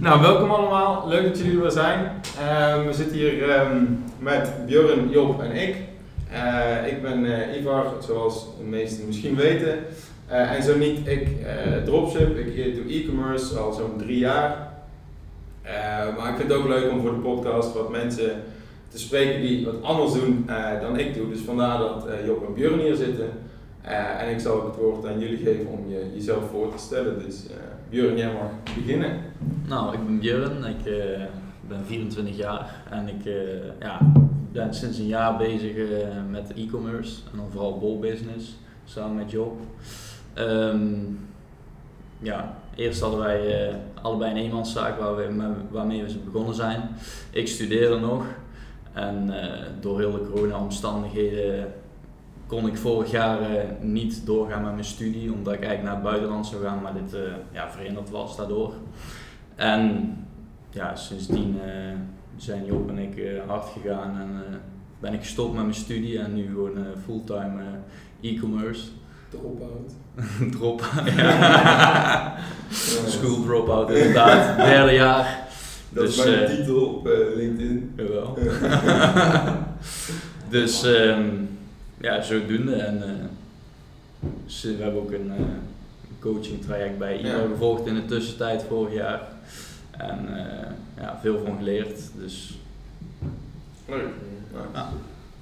Nou, welkom allemaal. Leuk dat jullie er weer zijn. Ehm, we zitten hier ehm, met Björn, Job en ik. Eh, ik ben eh, Ivar, zoals de meesten misschien weten. Eh, en zo niet, ik dropship, ik doe e-commerce al zo'n drie jaar. Maar ik vind het ook leuk om voor de podcast wat mensen te spreken die wat anders doen dan ik doe. Dus vandaar dat Job en Björn hier zitten. En ik zal het woord aan jullie geven om je, jezelf voor te stellen. Dus Björn, jij mag beginnen. Nou, ik ben Björn, ik eh, ben 24 jaar en ik eh, ja, ben sinds een jaar bezig eh, met e-commerce en dan vooral bolbusiness samen met Job. Ehm, ja, eerst hadden wij allebei een eenmanszaak waar we, waarmee we begonnen zijn. Ik studeerde nog en door heel de corona-omstandigheden kon ik vorig jaar eh, niet doorgaan met mijn studie, omdat ik eigenlijk naar het buitenland zou gaan, maar dit eh, ja, verhinderd was daardoor. En ja, sindsdien eh, zijn Job en ik hard gegaan en ben ik gestopt met mijn studie en nu gewoon fulltime e-commerce. Drop-out. Drop, ja. School dropout inderdaad, derde jaar. Dat Dus, is mijn titel op LinkedIn. Jawel. dus ehm, ja, zodoende. En eh, ze- we hebben ook een eh, coaching traject bij Ja. gevolgd in de tussentijd vorig jaar. En eh, ja, veel van geleerd. Dus Leuk. Ja.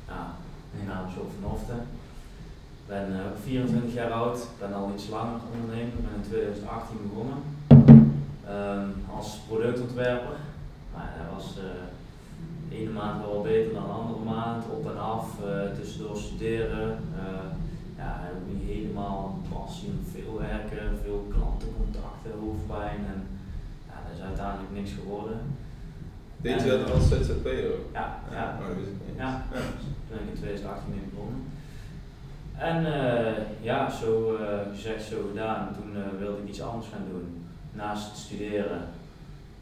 Ja, mijn naam is van Hoften. Ik ben eh, ook 24 jaar oud, ben al iets langer ondernemer, Ik ben in 2018 begonnen Ehm, als productontwerper. Maar dat was eh, de ene maand wel wat beter dan de andere maand, op en af, eh, tussendoor studeren. eh, ja, ook niet helemaal passie, veel werken, veel klantencontacten, hoofdpijn en ja, dat is uiteindelijk niks geworden. Deed je dat als ZZP'er ook? Ja, ja. Oh, dat wist ik niet. Ja. Toen ben ik in 2018 mee begonnen. En eh, ja, zo eh, gezegd, zo gedaan. Toen wilde ik iets anders gaan doen. Naast het studeren.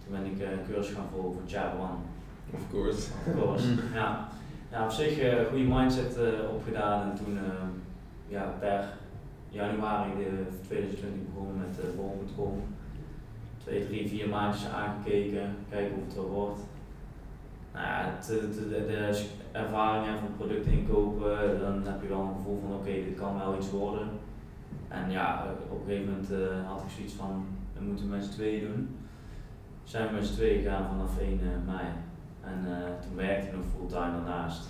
Toen ben ik een cursus gaan volgen voor Java One. Of course. Of course. Mm. ja. Ja, op zich een goede mindset eh, opgedaan. En toen eh, ja, per januari eh, 2020 begonnen met uh, bol.com. Twee, drie, vier maandjes aangekeken. Kijken hoe het wel wordt. Nou ja, de, de, de, ervaringen van producten inkopen, dan heb je wel een gevoel van oké, dit kan wel iets worden. En ja, op een gegeven moment eh, had ik zoiets van, dat moeten we met z'n tweeën doen. Zijn we met z'n tweeën gegaan vanaf 1 eh, mei. En eh, toen werkte ik nog fulltime daarnaast.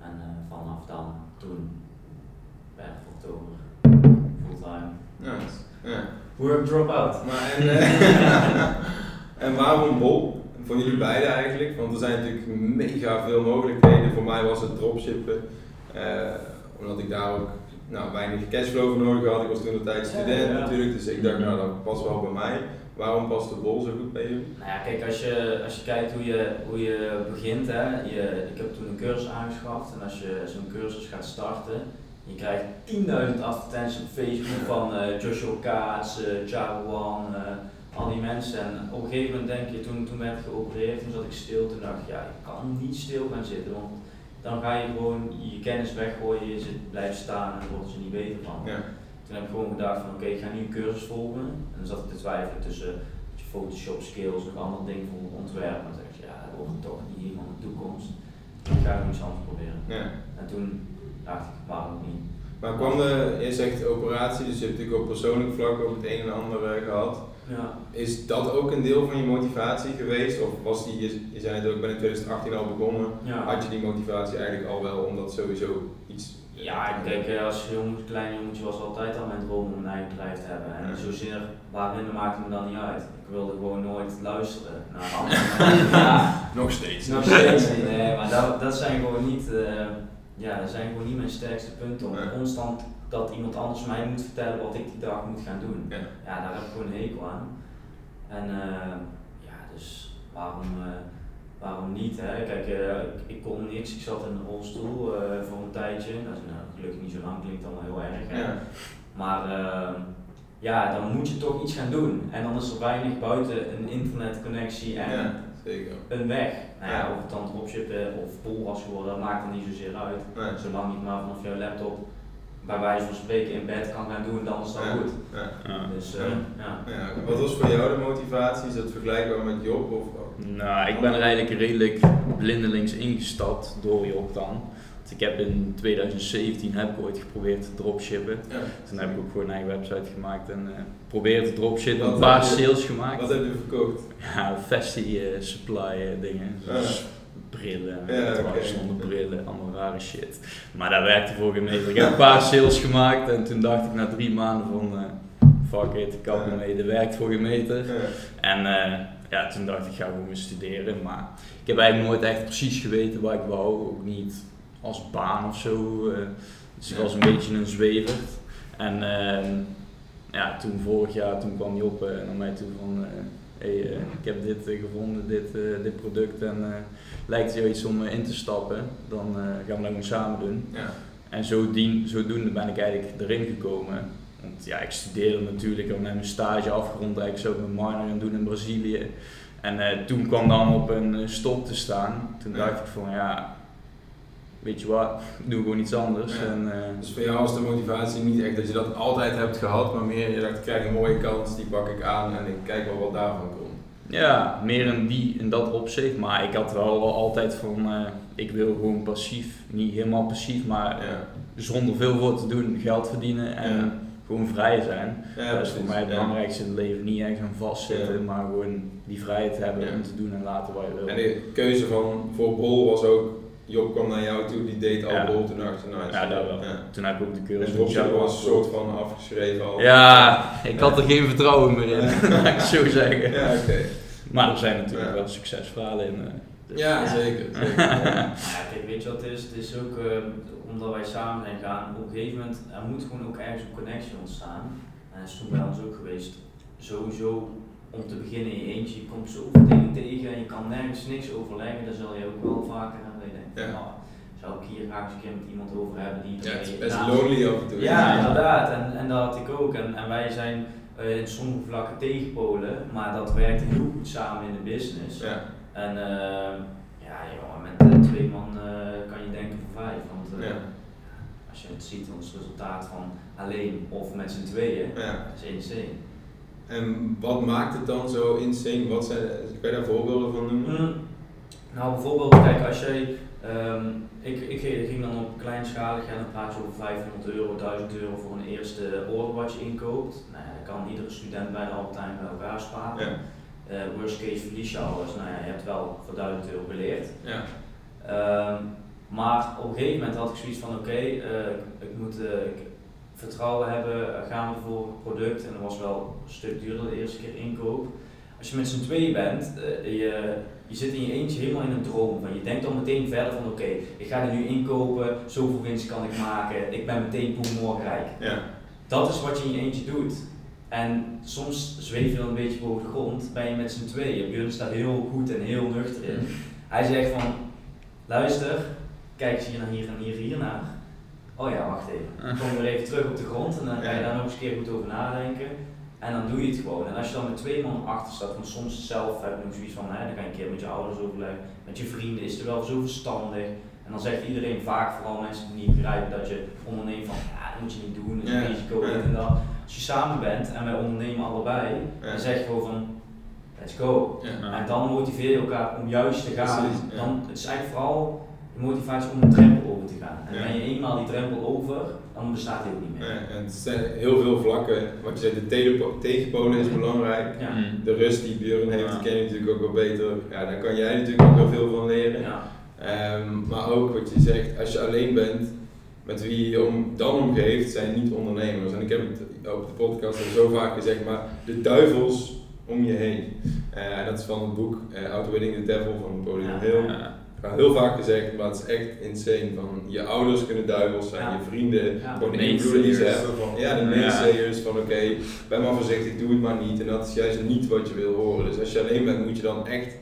En eh, vanaf dan, toen, per oktober, fulltime. Nice. Ja. Work drop-out. Maar en, eh, en waarom Bol? Voor jullie beiden eigenlijk, want er zijn natuurlijk mega veel mogelijkheden. Voor mij was het dropshippen, omdat ik daar ook nou, weinig cashflow voor nodig had. Ik was toen een tijd student Ja, ja. natuurlijk, dus ik dacht nou dat past wel bij mij. Waarom past de Bol zo goed bij jullie? Nou ja, kijk, als je, als je kijkt hoe je, hoe je begint, hè, je, ik heb toen een cursus aangeschaft en als je zo'n cursus gaat starten, je krijgt 10.000 advertenties op Facebook van eh, Joshua Kaats, One, eh, al die mensen. En op een gegeven moment denk je, toen, toen werd ik geopereerd, toen zat ik stil, toen dacht ik, ja, ik kan niet stil gaan zitten, want dan ga je gewoon je kennis weggooien, je zit, blijft staan en dan wordt je niet beter van. Ja. Toen heb ik gewoon gedacht van oké, ik ga nu een cursus volgen. En dan zat ik te twijfelen tussen Photoshop skills, nog andere dingen voor ontwerpen. En toen dacht ik, ja, dat wordt toch niet helemaal de toekomst. Ik ga gewoon iets anders proberen. Ja. En toen dacht ik, waarom niet? Maar kwam de, je zegt operatie, dus je hebt natuurlijk op persoonlijk vlak ook het een en ander eh, gehad. Ja. Is dat ook een deel van je motivatie geweest? Of was die, je, je zei het ook, ik ben in 2018 al begonnen. Ja. Had je die motivatie eigenlijk al wel, omdat sowieso iets... Ja, ik denk eh, als jong, klein jongetje was altijd al mijn droom om een eigen bedrijf te hebben. En zozeer waarin maakte me dan niet uit. Ik wilde gewoon nooit luisteren naar anderen. ja, Nog steeds. nog steeds niet. Nee, maar dat, dat zijn gewoon niet, eh, ja, dat zijn gewoon niet mijn sterkste punten. Om Nee. constant dat iemand anders mij moet vertellen wat ik die dag moet gaan doen. Ja. Ja, daar heb ik gewoon een hekel aan. En eh, ja, dus waarom, waarom niet? Hè? Kijk, eh, ik, ik kon niks. Ik zat in een rolstoel eh, voor een tijdje. Dat is nou, gelukkig niet zo lang, klinkt allemaal heel erg. Hè? Ja. Maar eh, ja, dan moet je toch iets gaan doen. En dan is er weinig buiten een internetconnectie en Ja, zeker. een weg. Nou ja, Ja. of het dan dropshippen of bol was geworden, dat maakt er niet zozeer uit. Nee. Zolang je het maar vanaf jouw laptop bij wijze van spreken in bed kan gaan doen, dan is dat Ja. goed. Ja. Ja. Dus eh, ja. Ja, wat was voor jou de motivatie? Is dat vergelijkbaar met Job? Of, Nou, ik ben er eigenlijk redelijk blindelings ingestapt door Job dan. Want ik heb in 2017 heb ik ooit geprobeerd te dropshippen. ja. Toen heb ik ook gewoon een eigen website gemaakt en probeerd te dropshippen. Een paar sales gemaakt. Wat heb je verkocht? Ja, fashion eh, supply eh, dingen. Dus brillen, Ja, ja, oké. zonder brillen, allemaal rare shit. Maar dat werkte voor geen meter. Ik heb een paar sales gemaakt en toen dacht ik na drie maanden van fuck it, ik kap Ja. ermee, dat werkt voor geen meter. Ja. En ja, toen dacht ik, ga gewoon studeren. Maar ik heb eigenlijk nooit echt precies geweten wat ik wou. Ook niet als baan of zo. eh. dus ik was een beetje een zwevert. En ehm, ja, toen vorig jaar toen kwam Job eh, naar mij toe van... eh, hey, ik heb dit gevonden, dit, dit product. En lijkt het jou iets om in te stappen? Dan gaan we dat gewoon samen doen. Ja. En zodien, zodoende ben ik eigenlijk erin gekomen. Want ja, ik studeerde natuurlijk, ik net mijn stage afgerond, eigenlijk zo mijn minor gaan doen in Brazilië. En eh, toen kwam dan op een eh, stop te staan. Toen Ja. dacht ik van ja, weet je wat, ik doe gewoon iets anders. Ja. En, eh, Dus voor jou was de motivatie niet echt dat je dat altijd hebt gehad, maar meer je dacht, ik krijg een mooie kans, die pak ik aan en ik kijk wel wat daarvan komt. ja, meer in, die, in dat opzicht. Maar ik had wel altijd van, ik wil gewoon passief, niet helemaal passief, maar Ja, zonder veel voor te doen, geld verdienen en. Gewoon vrij zijn. ja dat is voor mij het Ja. belangrijkste in het leven. Niet echt aan vastzitten, Ja. maar gewoon die vrijheid hebben Ja. om te doen en laten wat je wil. En de keuze van voor Bol was ook, Job kwam naar jou toe, die deed al Ja. Bol, toen dacht je, nice. Ja, dat wel. Ja. Toen heb ik ook de cursus En Java was een soort van afgeschreven al. Ja, ik had er geen vertrouwen meer in, laat ik zo zeggen. Ja, oké. Maar er zijn natuurlijk Ja. wel succesverhalen in. eh, dus- Ja, zeker. weet je wat het is? Het is ook eh, omdat wij samen zijn gaan, op een gegeven moment, er moet gewoon ook ergens een connectie ontstaan. En dat is toen bij ons ook geweest. Sowieso om te beginnen in je eentje, je komt zoveel dingen tegen en je kan nergens niks overleggen, daar zal je ook wel vaker aan denken. Ja. Zou ik hier graag eens een keer met iemand over hebben die Ja, het is best naast- lonely af en toe. Ja, inderdaad. En, en dat had ik ook. En, en wij zijn eh, in sommige vlakken tegenpolen, maar dat werkt heel goed samen in de business. Ja. En eh, ja, joh, met eh, twee man Ja. als je het ziet, ons resultaat van alleen of met z'n tweeën, Ja. dat is insane. En wat maakt het dan zo insane? Wat zijn, kan je daar voorbeelden van noemen? Mm, Nou, bijvoorbeeld, kijk, als jij. ehm, ik, ik ging dan op kleinschalig en dan praat je over 500 euro, 1000 euro voor een eerste order wat je inkoopt. Nou, ja, dat kan iedere student bij de bij elkaar sparen. Ja. Eh, worst case verlies je alles. Nou ja, je hebt wel voor 1000 euro geleerd. Ja. Ehm, maar op een gegeven moment had ik zoiets van: oké, eh, ik, ik moet eh, ik vertrouwen hebben, eh, gaan we voor het product. En dat was wel een stuk duurder de eerste keer inkoop. Als je met z'n tweeën bent, je, je zit in je eentje helemaal in een droom. Van, je denkt dan meteen verder van: oké, ik ga er nu inkopen, zoveel winst kan ik maken, ik ben meteen boem morgen rijk. Ja. Dat is wat je in je eentje doet. En soms zweef je dan een beetje boven de grond, ben je met z'n tweeën. Björn staat heel goed en heel nuchter in. Hij zegt van, luister, kijk eens hier naar hier en hier, hier naar. Oh ja, wacht even. Kom weer even terug op de grond en dan ga je daar nog eens een keer goed over nadenken. En dan doe je het gewoon. En als je dan met twee man achter staat, want soms zelf heb je nog zoiets van, hè, dan ga je een keer met je ouders overleggen, met je vrienden is het wel zo verstandig. En dan zegt iedereen vaak, vooral mensen die niet begrijpen dat je onderneemt van, ja, dat moet je niet doen, dat is Ja, een risico, dit en dat. Als je samen bent en wij ondernemen allebei, Ja. dan zeg je gewoon van, let's go. Ja. En dan motiveer je elkaar om juist te gaan. Dan, het is eigenlijk vooral de motivatie om een drempel over te gaan. En Ja. ben je eenmaal die drempel over, dan bestaat hij ook niet meer. Ja, en het zijn heel veel vlakken. Wat je zei, de telepo- tegenpolen is belangrijk. Ja. Mm. De rust die Björn heeft, Ja. die ken je natuurlijk ook wel beter. Ja, daar kan jij natuurlijk ook wel veel van leren. Ja. Ehm, maar ook wat je zegt, als je alleen bent, met wie je om, dan omgeeft, zijn niet ondernemers. En ik heb het op de podcast al zo vaak gezegd, maar de duivels om je heen. Eh, en dat is van het boek eh Outwitting the Devil van Napoleon Ja. Hill. Heb heel vaak gezegd, maar het is echt insane. Van je ouders kunnen duivels zijn, Ja. je vrienden, Ja. gewoon de invloeden die ze hebben. Van, ja, de Ja. naysayers van oké, ben maar voorzichtig, doe het maar niet. En dat is juist niet wat je wil horen. Dus als je alleen bent, moet je dan echt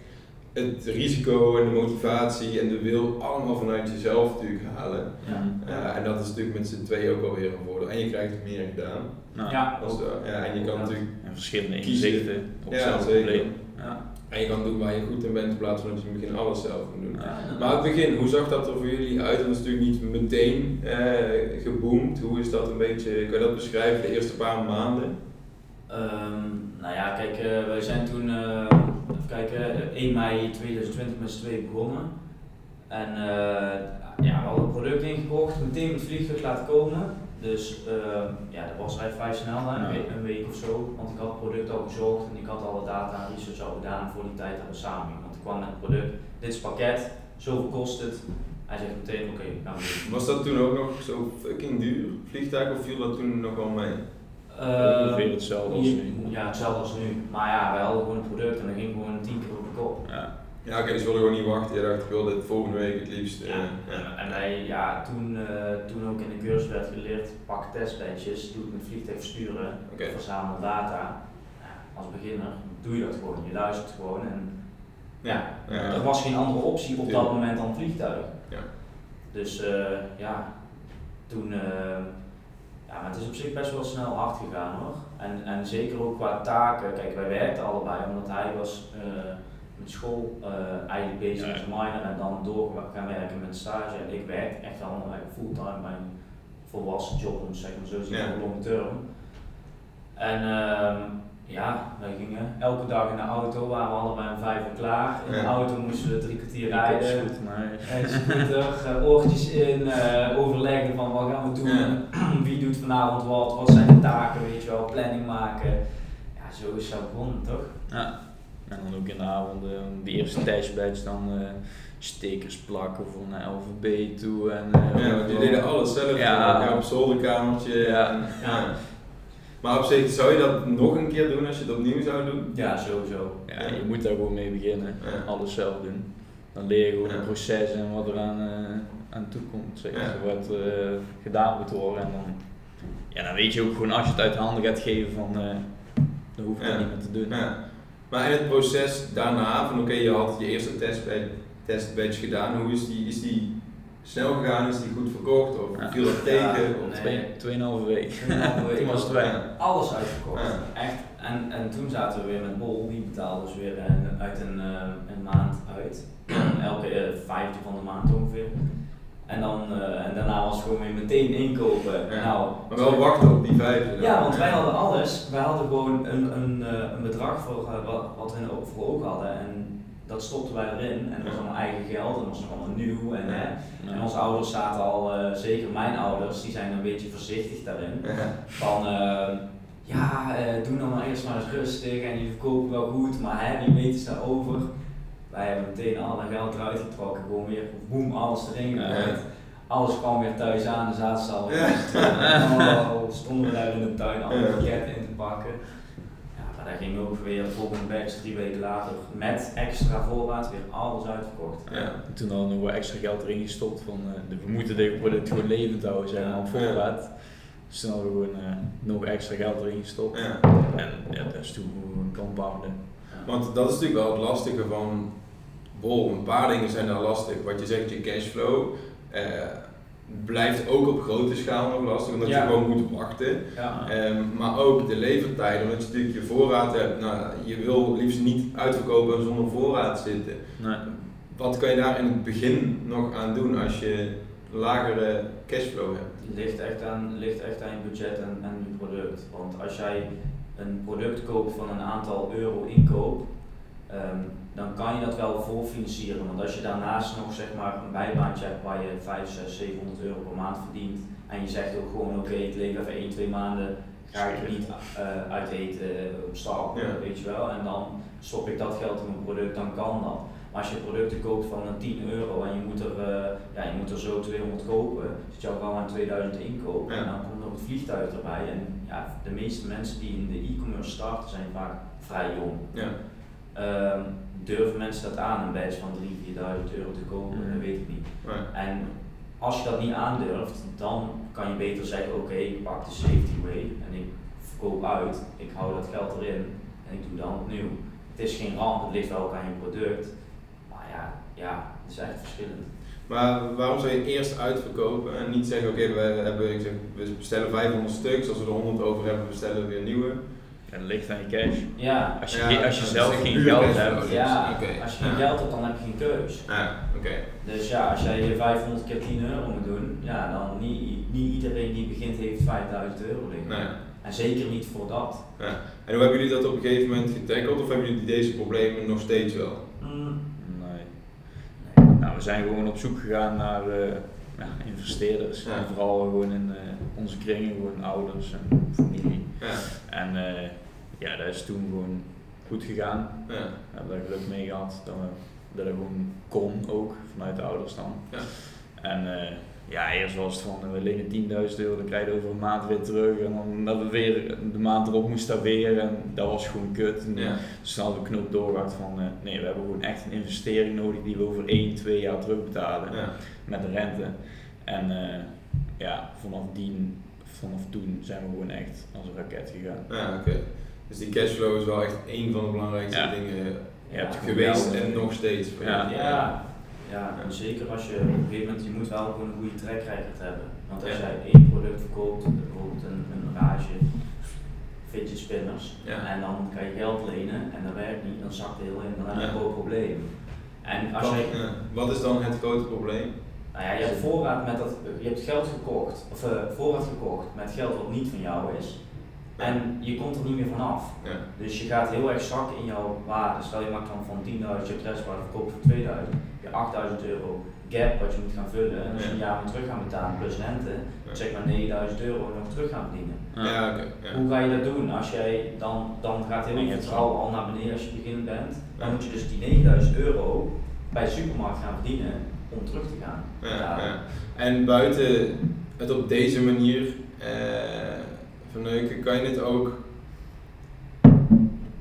het risico en de motivatie en de wil allemaal vanuit jezelf natuurlijk halen. Ja. Ja, en dat is natuurlijk met z'n tweeën ook alweer een voordeel. En je krijgt meer gedaan. Nou, Ja, ja, en je kan Ja. natuurlijk en verschillende Kiezen. inzichten op Ja, hetzelfde zeker. probleem. En je kan doen waar je goed in bent in plaats van dat je in het begin alles zelf moet doen. Ja. Maar het begin, hoe zag dat er voor jullie uit? Dat is natuurlijk niet meteen eh, geboomd. Hoe is dat een beetje, kan je dat beschrijven, de eerste paar maanden? Ehm, nou ja, kijk, eh, wij zijn toen, eh, even kijken, 1 mei 2020 met z'n tweeën begonnen. En eh, ja, we hadden een product ingekocht, meteen met het vliegtuig laten komen. Dus ehm, ja, dat was eigenlijk vrij snel, hè, een, Ja. week, een week of zo. Want ik had het product al gezocht en ik had alle data en research al gedaan voor die tijd dat we samen. Want ik kwam met het product, dit is het pakket, zoveel kost het. Hij zegt meteen, oké, gaan we doen. Was dat toen ook nog zo fucking duur, vliegtuig, of viel dat toen nog wel mee? Eh, Ongeveer hetzelfde als nu. Ja, hetzelfde als nu. Maar ja, wij hadden gewoon een product en dat ging gewoon tien keer op de kop. Ja. Ja, oké, dus je wilde gewoon niet wachten. Je dacht, ik wil dit volgende week het liefst. eh, Ja, ja. en wij, ja, toen, eh, toen ook in de cursus werd geleerd, pak testbedjes, doe het met vliegtuig versturen, Oké. verzamel data. Ja, als beginner doe je dat gewoon, je luistert gewoon en ja, Ja. er was geen andere optie op dat moment dan vliegtuig. Ja. Dus eh, ja, toen, ja, maar het is op zich best wel snel hard gegaan hoor. En, en zeker ook qua taken, kijk wij werkten allebei omdat hij was met school eh, eigenlijk bezig Ja. met zijn minor en dan door gaan werken met stage. En ik werk echt allemaal fulltime bij een volwassen job, om het zeg maar zo te zeggen, Ja. long term. En ehm, ja, wij gingen elke dag in de auto, waren we allebei om vijf uur klaar. In de Ja. auto moesten we drie kwartier rijden. goed, maar En scooter, eh, oortjes in, eh, overleggen van wat gaan we doen, Ja. wie doet vanavond wat, wat zijn de taken, weet je wel, planning maken. Ja, zo is dat begonnen toch? Ja. En dan ook in de avond eh, de eerste testbatch dan eh, stickers plakken voor naar LVB toe. En, eh, Ja, want je deed alles zelf. Ja. Ja. op zolderkamertje. Ja. En, ja. Maar op zich, zou je dat nog een keer doen als je het opnieuw zou doen? Ja, sowieso. Ja, je moet daar gewoon mee beginnen. Ja. Alles zelf doen. Dan leer je gewoon Ja. het proces en wat er aan, eh, aan toekomt. Zeg, Ja. maar, Wat eh, gedaan moet worden. En dan, ja, dan weet je ook gewoon als je het uit de handen gaat geven van eh, dan hoef ik Ja. dat niet meer te doen. Maar in het proces daarna, van oké, je had je eerste testbadge, testbadge gedaan, hoe is die, is die snel gegaan, is die goed verkocht of Ja. viel dat tegen? Ja, of- nee. Twee, tweeënhalve week. Toen was het. Alles uitverkocht. Ja. Echt. En, en toen zaten we weer met Bol, die betaalde dus weer een, uit een, eh, een maand uit. Elke eh, vijfde van de maand ongeveer. En, dan, eh, en daarna was het gewoon weer meteen inkopen. Ja. Nou, Maar wel wachten op die vijfde. Ja, want wij hadden alles. Wij hadden gewoon een, een, eh, een bedrag voor eh, wat, wat we ook voor ogen hadden. En dat stopten wij erin. En dat was allemaal eigen geld. En dat was nog allemaal nieuw. En, hè. en onze ouders zaten al, zeker mijn ouders, die zijn een beetje voorzichtig daarin. Van ja, eh, doe nou maar eerst maar eens rustig en je verkoopt wel goed, maar hè, wie weet is daarover. Wij hebben meteen al dat geld eruit getrokken, gewoon weer boem, alles erin gegooid. Alles kwam weer thuis aan, de zaten ze al oh, stonden we daar in de tuin alle Ja. pakketten in te pakken. Ja, maar daar ging ook weer de volgende batch drie weken later met extra voorraad weer alles uitverkocht. Ja. En toen hadden we nog wel extra geld erin gestopt van eh, we moeten dit gewoon levend houden zeg maar, op voorraad. Dus toen hadden we gewoon eh, nog extra geld erin gestopt. Ja. En ja, dat is toen gewoon compounden. Want dat is natuurlijk wel het lastige van Bol. Een paar dingen zijn daar lastig. Wat je zegt, je cashflow eh, blijft ook op grote schaal nog lastig, omdat Ja. je gewoon moet wachten. Ja. Ehm, maar ook de levertijden, omdat je natuurlijk je voorraad hebt. Nou, je wil liefst niet uitverkopen en zonder voorraad zitten. Nee. Wat kan je daar in het begin nog aan doen als je lagere cashflow hebt? Het ligt echt aan, ligt echt aan je budget en, en je product. Want als jij een product koopt van een aantal euro inkoop, ehm, dan kan je dat wel voorfinancieren. Want als je daarnaast nog zeg maar, een bijbaantje hebt waar je 5, 6, 700 euro per maand verdient en je zegt ook gewoon oké, ik leef even 1, 2 maanden, ga ik er niet eh, uit eten op stap, Ja. weet je wel. En dan stop ik dat geld in mijn product, dan kan dat. Maar als je producten koopt van een 10 euro en je moet er, eh, ja, je moet er zo 200 kopen, zit je al gauw aan 2000 inkoop Ja. en dan komt nog het vliegtuig erbij. En ja, de meeste mensen die in de e-commerce starten zijn vaak vrij jong. Ja. Ehm, durven mensen dat aan, een badge van 3.000, 4.000 euro te kopen? Mhm. Dat weet ik niet. En als je dat niet aandurft, dan kan je beter zeggen, oké, ik pak de safety way en ik verkoop uit, ik hou dat geld erin en ik doe dan opnieuw. Het is geen ramp, het ligt wel ook aan je product, maar ja, ja het is echt verschillend. maar waarom zou je eerst uitverkopen en niet zeggen, oké, we, hebben, ik zeg, we bestellen 500 stuks, als we er 100 over hebben, bestellen we weer nieuwe. Ja, dat ligt aan je cash. Ja, Als je, Ja, als je zelf geen geld hebt, ja oké, als je ja. geen geld hebt, dan heb je geen keus. Ja, oké. Dus ja, als jij je 500 keer 10 euro moet doen, ja, dan niet, niet iedereen die begint heeft 5000 euro liggen. Ja. En zeker niet voor dat. Ja. En hoe hebben jullie dat op een gegeven moment getackled of hebben jullie deze problemen nog steeds wel? Mm, Nee. nee. Nou, we zijn gewoon op zoek gegaan naar eh, ja, investeerders. Ja. En vooral gewoon in eh, onze kringen, gewoon ouders en familie. Ja, En eh, ja, dat is toen gewoon goed gegaan. ja, We hebben daar geluk mee gehad dat, we, dat het gewoon kon ook, vanuit de ouders dan. Ja. En eh, ja, eerst was het van, we lenen 10.000 euro, dan krijg je over een maand weer terug. En dan dat we weer, de maand erop moest dat weer en dat was gewoon kut. En ja. hadden we knop doorgehakt van, eh, nee, we hebben gewoon echt een investering nodig die we over 1, 2 jaar terugbetalen ja. met de rente. En ja, vanaf, die, vanaf toen zijn we gewoon echt als een raket gegaan. Ja, oké. Dus die cashflow is wel echt één van de belangrijkste Ja. dingen Je hebt geweest en nog steeds. Ja. Ja, ja, en zeker als je op een gegeven moment, je moet wel gewoon een goede track record hebben. Want als Ja. jij één product verkoopt, bijvoorbeeld een, een rage fidget spinners, Ja. en dan kan je geld lenen en dat werkt niet, dan zakt het heel in, dan heb je Ja. een groot probleem. En als Wat, jij, ja. Wat is dan het grote probleem? Nou ja, je hebt voorraad met dat, je hebt geld gekocht, of eh, voorraad gekocht met geld wat niet van jou is. En je komt er niet meer vanaf. Ja. Dus je gaat heel erg zakken in jouw waarde. Stel je maakt dan van 10.000 je hebt restwaarde verkocht voor 2000. Je 8000 euro gap wat je moet gaan vullen. En als je Ja. een jaar moet terug gaan betalen plus rente, zeg maar 9000 euro nog terug gaan verdienen. Ja, oké. ja. Hoe ga je dat doen? Als jij dan, dan gaat heel je vertrouwen al naar beneden als je beginnend bent. Dan moet je dus die 9000 euro bij de supermarkt gaan verdienen om terug te gaan Ja. En buiten het op deze manier eh, verneuken, kan je het ook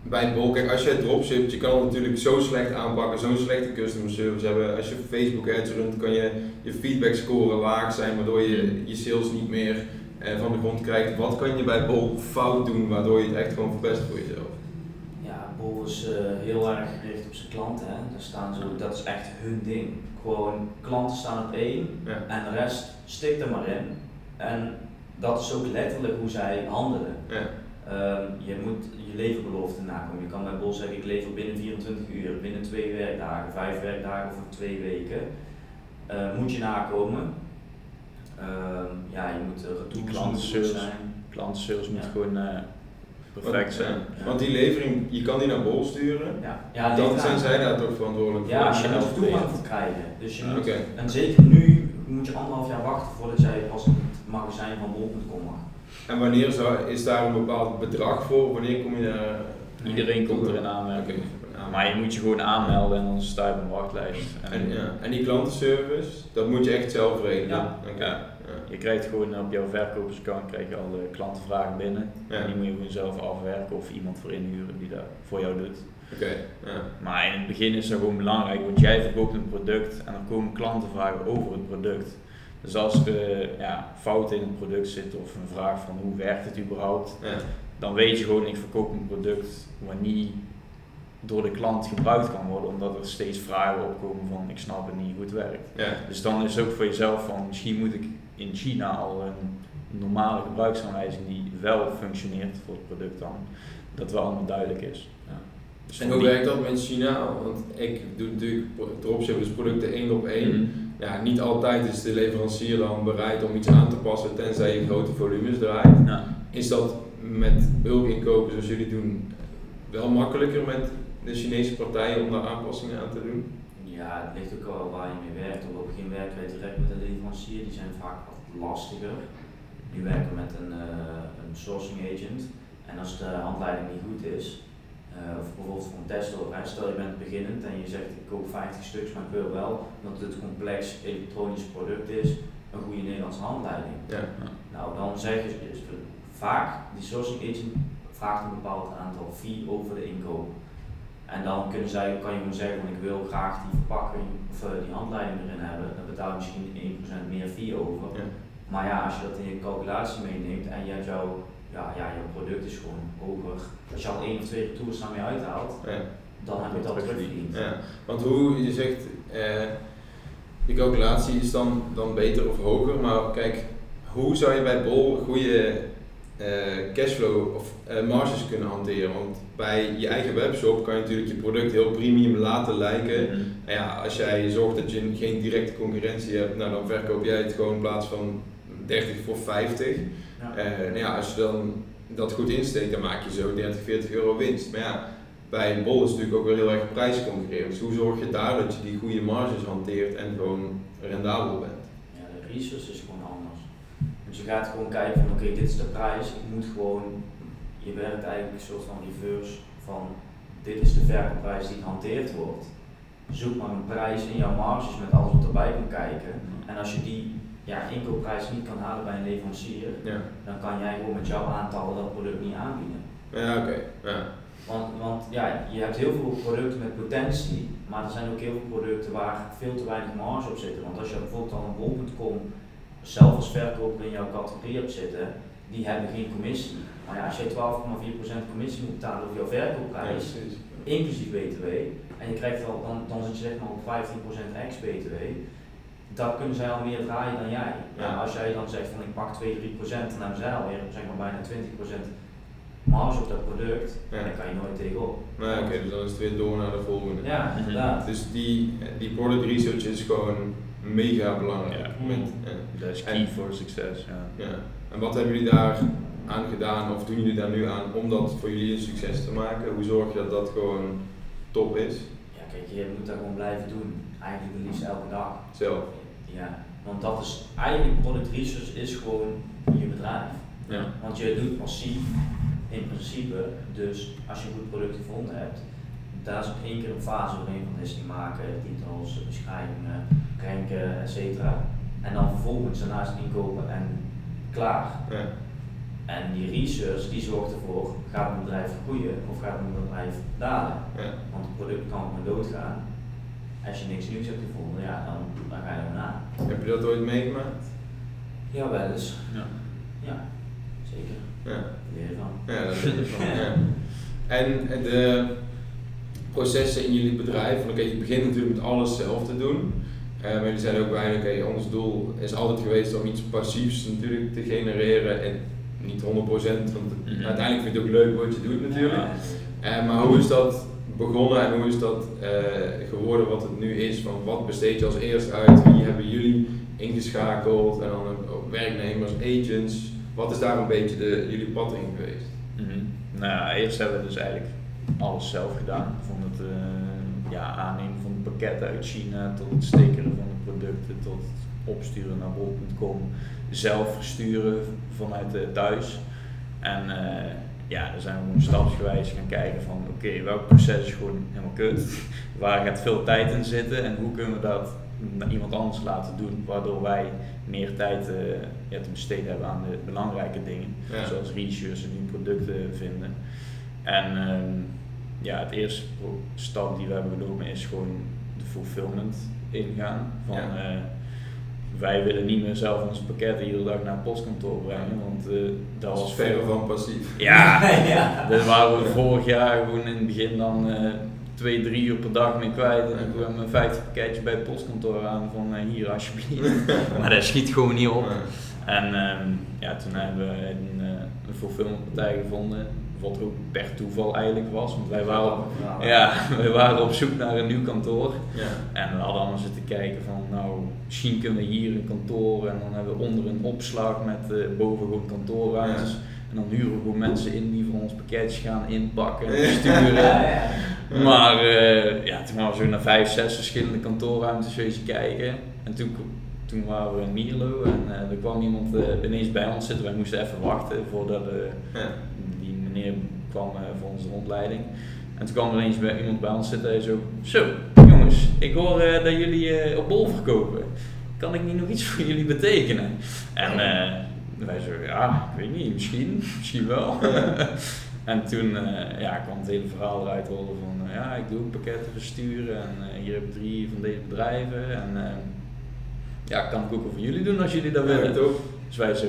bij Bol. Kijk, als je dropshipt, je kan het natuurlijk zo slecht aanpakken, zo'n slechte customer service hebben. Als je Facebook ads runt, kan je je feedback score laag zijn, waardoor je je sales niet meer eh, van de grond krijgt. Wat kan je bij Bol fout doen, waardoor je het echt gewoon verpest voor jezelf? Ja, Bol is eh, heel erg gericht op zijn klanten. Hè. Daar staan zo, dat is echt hun ding. Gewoon klanten staan op één Ja. en de rest stikt er maar in. En dat is ook letterlijk hoe zij handelen. Ja. Ehm, je moet je leverbelofte nakomen. Je kan bij Bol zeggen ik lever binnen 24 uur, binnen twee werkdagen, vijf werkdagen of twee weken. Eh, moet je nakomen. Ehm, ja, je moet moeten goed zijn. Klantenservice moet Ja. gewoon eh, perfect Want, zijn. ja, Want die levering, je kan die naar Bol sturen. Ja, Dan zijn aan. zij daar toch verantwoordelijk voor. Ja, als je je er toegang voor krijgen. Dus je moet, Oké. en zeker nu moet je anderhalf jaar wachten voordat jij pas in het magazijn van bol.com mag. En wanneer zou, is daar een bepaald bedrag voor? Wanneer kom je daar? Iedereen komt er in aanmerking. Ja. Maar je moet je gewoon aanmelden en dan sta je op een wachtlijst. En, En, ja. en die klantenservice, dat moet je echt zelf regelen? Ja. Je krijgt gewoon op jouw verkopersaccount krijg je al de klantenvragen binnen. Ja. En die moet je gewoon zelf afwerken of iemand voor inhuren die dat voor jou doet. Oké, ja. Maar in het begin is dat gewoon belangrijk, want jij verkoopt een product en er komen klantenvragen over het product. Dus als er ja, fouten in het product zitten of een vraag van hoe werkt het überhaupt, Ja. dan weet je gewoon ik verkoop een product wat niet door de klant gebruikt kan worden, omdat er steeds vragen opkomen van ik snap het niet hoe het werkt. Ja. Dus dan is het ook voor jezelf van misschien moet ik in China al een normale gebruiksaanwijzing die wel functioneert voor het product dan, dat wel allemaal duidelijk is. Ja. Dus En hoe die- werkt dat met China? Want ik doe natuurlijk dus producten één op één. Mhm. Ja, niet altijd is de leverancier dan bereid om iets aan te passen, tenzij je grote volumes draait. Ja. Is dat met bulkinkopen zoals jullie doen wel makkelijker met de Chinese partijen om daar aanpassingen aan te doen? Ja, het ligt ook wel waar je mee werkt. Op het begin werken wij direct met de leverancier, die zijn vaak wat lastiger. Die werken met een, eh, een sourcing agent. En als de handleiding niet goed is, eh, of bijvoorbeeld van Tesla, hè, stel je bent beginnend en je zegt ik koop 50 stuks, maar ik wil wel, omdat het een complex elektronisch product is, een goede Nederlandse handleiding. Ja. Nou, dan zeggen ze is vaak, die sourcing agent vraagt een bepaald aantal fee over de inkoop. En dan kunnen zij, kan je gewoon zeggen van ik wil graag die verpakking of eh, die handleiding erin hebben. Dan betaal je misschien 1% meer fee over. Ja. Maar ja, als je dat in je calculatie meeneemt en je hebt jouw, ja, ja, jouw product is gewoon hoger. Als je al één of twee retours daarmee uithaalt, Ja. dan heb je dat Terugverdiend. terugverdiend. Ja, want hoe je zegt, eh, de calculatie is dan, dan beter of hoger, maar kijk, hoe zou je bij Bol goede eh, cashflow of eh, marges kunnen hanteren. Want bij je eigen webshop kan je natuurlijk je product heel premium laten lijken. Mhm. En ja, als jij zorgt dat je geen directe concurrentie hebt, nou, dan verkoop jij het gewoon in plaats van 30 voor 50. Ja. Eh, nou ja, als je dan dat goed insteekt, dan maak je zo 30, 40 euro winst. Maar ja, bij Bol is het natuurlijk ook weer heel erg prijsconcurrerend. Dus hoe zorg je daar dat je die goede marges hanteert en gewoon rendabel bent? Ja, de research is gewoon anders. Dus je gaat gewoon kijken van oké, dit is de prijs. Ik moet gewoon, je werkt eigenlijk een soort van reverse van dit is de verkoopprijs die gehanteerd wordt. Zoek maar een prijs in jouw marges met alles wat erbij kan kijken. En als je die ja, inkoopprijs niet kan halen bij een leverancier, Ja, dan kan jij gewoon met jouw aantallen dat product niet aanbieden. ja oké. Ja. Want, want ja, je hebt heel veel producten met potentie, maar er zijn ook heel veel producten waar veel te weinig marge op zit. Want als je bijvoorbeeld al een bol.com zelf als verkoper in jouw categorie hebt zitten, die hebben geen commissie. Maar ja, als je 12,4% commissie moet betalen over jouw Ja, verkoopprijs, precies. inclusief BTW, en je krijgt al, dan, dan zit je zeg maar op 15% ex-BTW, dan kunnen zij al meer draaien dan jij. Ja, Ja. als jij dan zegt van ik pak 2, 3%, dan hebben zij alweer zeg maar bijna 20% marge op dat product, Ja. en daar kan je nooit tegenop. Maar oké, dus dan is het weer door naar de volgende. Ja, Mhm. inderdaad. Dus die, die product research is gewoon mega belangrijk. Ja. Met, ja. Dat is En- key voor succes, ja. Ja. En wat hebben jullie daar aan gedaan, of doen jullie daar nu aan om dat voor jullie een succes te maken? Hoe zorg je dat dat gewoon top is? Ja, kijk, je moet dat gewoon blijven doen. Eigenlijk het liefst elke dag. Zelf. Ja, want dat is eigenlijk product research is gewoon je bedrijf. Ja. Want je doet massief in principe, dus als je een goed product gevonden hebt, daar is één keer een fase doorheen van listing maken, titels, beschrijvingen, ranken, et cetera. En dan vervolgens daarnaast inkopen en klaar. Ja. En die research die zorgt ervoor, gaat een bedrijf groeien of gaat een bedrijf dalen? Ja. Want het product kan gewoon doodgaan. Als je niks nieuws hebt gevonden, ja, dan, dan ga je er na. Heb je dat ooit meegemaakt? Ja, wel eens. Ja. Ja, zeker. Ja. Leer je van. Ja, dat is het van. Ja. En de processen in jullie bedrijf, want oké, je begint natuurlijk met alles zelf te doen. Eh, maar jullie zeiden ook bij, oké, ons doel is altijd geweest om iets passiefs natuurlijk te genereren en niet 100%, want Mhm. uiteindelijk vind je het ook leuk wat je doet natuurlijk. Eh, maar hoe is dat begonnen en hoe is dat eh, geworden wat het nu is? Van wat besteed je als eerst uit? Wie hebben jullie ingeschakeld? En dan werknemers, agents. Wat is daar een beetje de, jullie pad in geweest? Mhm. Nou ja, eerst hebben we dus eigenlijk alles zelf gedaan. Van het eh, ja, aannemen van pakketten uit China tot het stickeren van de producten tot het opsturen naar bol.com. Zelf versturen vanuit eh, thuis. En eh, ja, dan zijn we gewoon stapsgewijs gaan kijken van oké, welk proces is gewoon helemaal kut? Waar gaat veel tijd in zitten en hoe kunnen we dat naar iemand anders laten doen, waardoor wij meer tijd eh, ja, te besteden hebben aan de belangrijke dingen Ja. zoals research en nieuwe producten vinden. En ehm, ja, het eerste stap die we hebben genomen is gewoon de fulfillment ingaan. Van, Ja. Wij willen niet meer zelf onze pakketten iedere dag naar het postkantoor brengen, want eh, dat Dat was is verre van passief. Ja, ja. daar waren we vorig jaar gewoon in het begin dan eh, twee, drie uur per dag mee kwijt. En dan kwam een 50 pakketje bij het postkantoor aan van eh, hier alsjeblieft. maar dat schiet gewoon niet op. En ehm, ja, toen hebben we een, een fulfillmentpartij gevonden, wat ook per toeval eigenlijk was. Want wij waren, op, ja, wij waren op zoek naar een nieuw kantoor. Ja. En we hadden allemaal zitten kijken van, nou, misschien kunnen we hier een kantoor en dan hebben we onder een opslag met eh, boven gewoon kantoorruimtes. Ja. En dan huren we gewoon mensen in die voor ons pakketjes gaan inpakken en sturen. Ja, ja. Maar eh, ja, toen waren we zo naar vijf, zes verschillende kantoorruimtes wezen kijken. En toen, toen waren we in Mierlo en eh, er kwam iemand eh, ineens bij ons zitten. Wij moesten even wachten voordat eh, Ja. Meneer kwam eh, voor onze rondleiding. En toen kwam er ineens bij, iemand bij ons zitten en zo, zo jongens, ik hoor eh, dat jullie eh, op bol verkopen. Kan ik niet nog iets voor jullie betekenen? En wij zo, ja, ik weet niet, misschien, misschien wel. en toen ja, kwam het hele verhaal eruit rollen van, ja, ik doe ook pakketten versturen en hier heb ik drie van deze bedrijven. En ja, kan ik ook voor jullie doen als jullie dat willen. Ja, toch? Dus wij zo,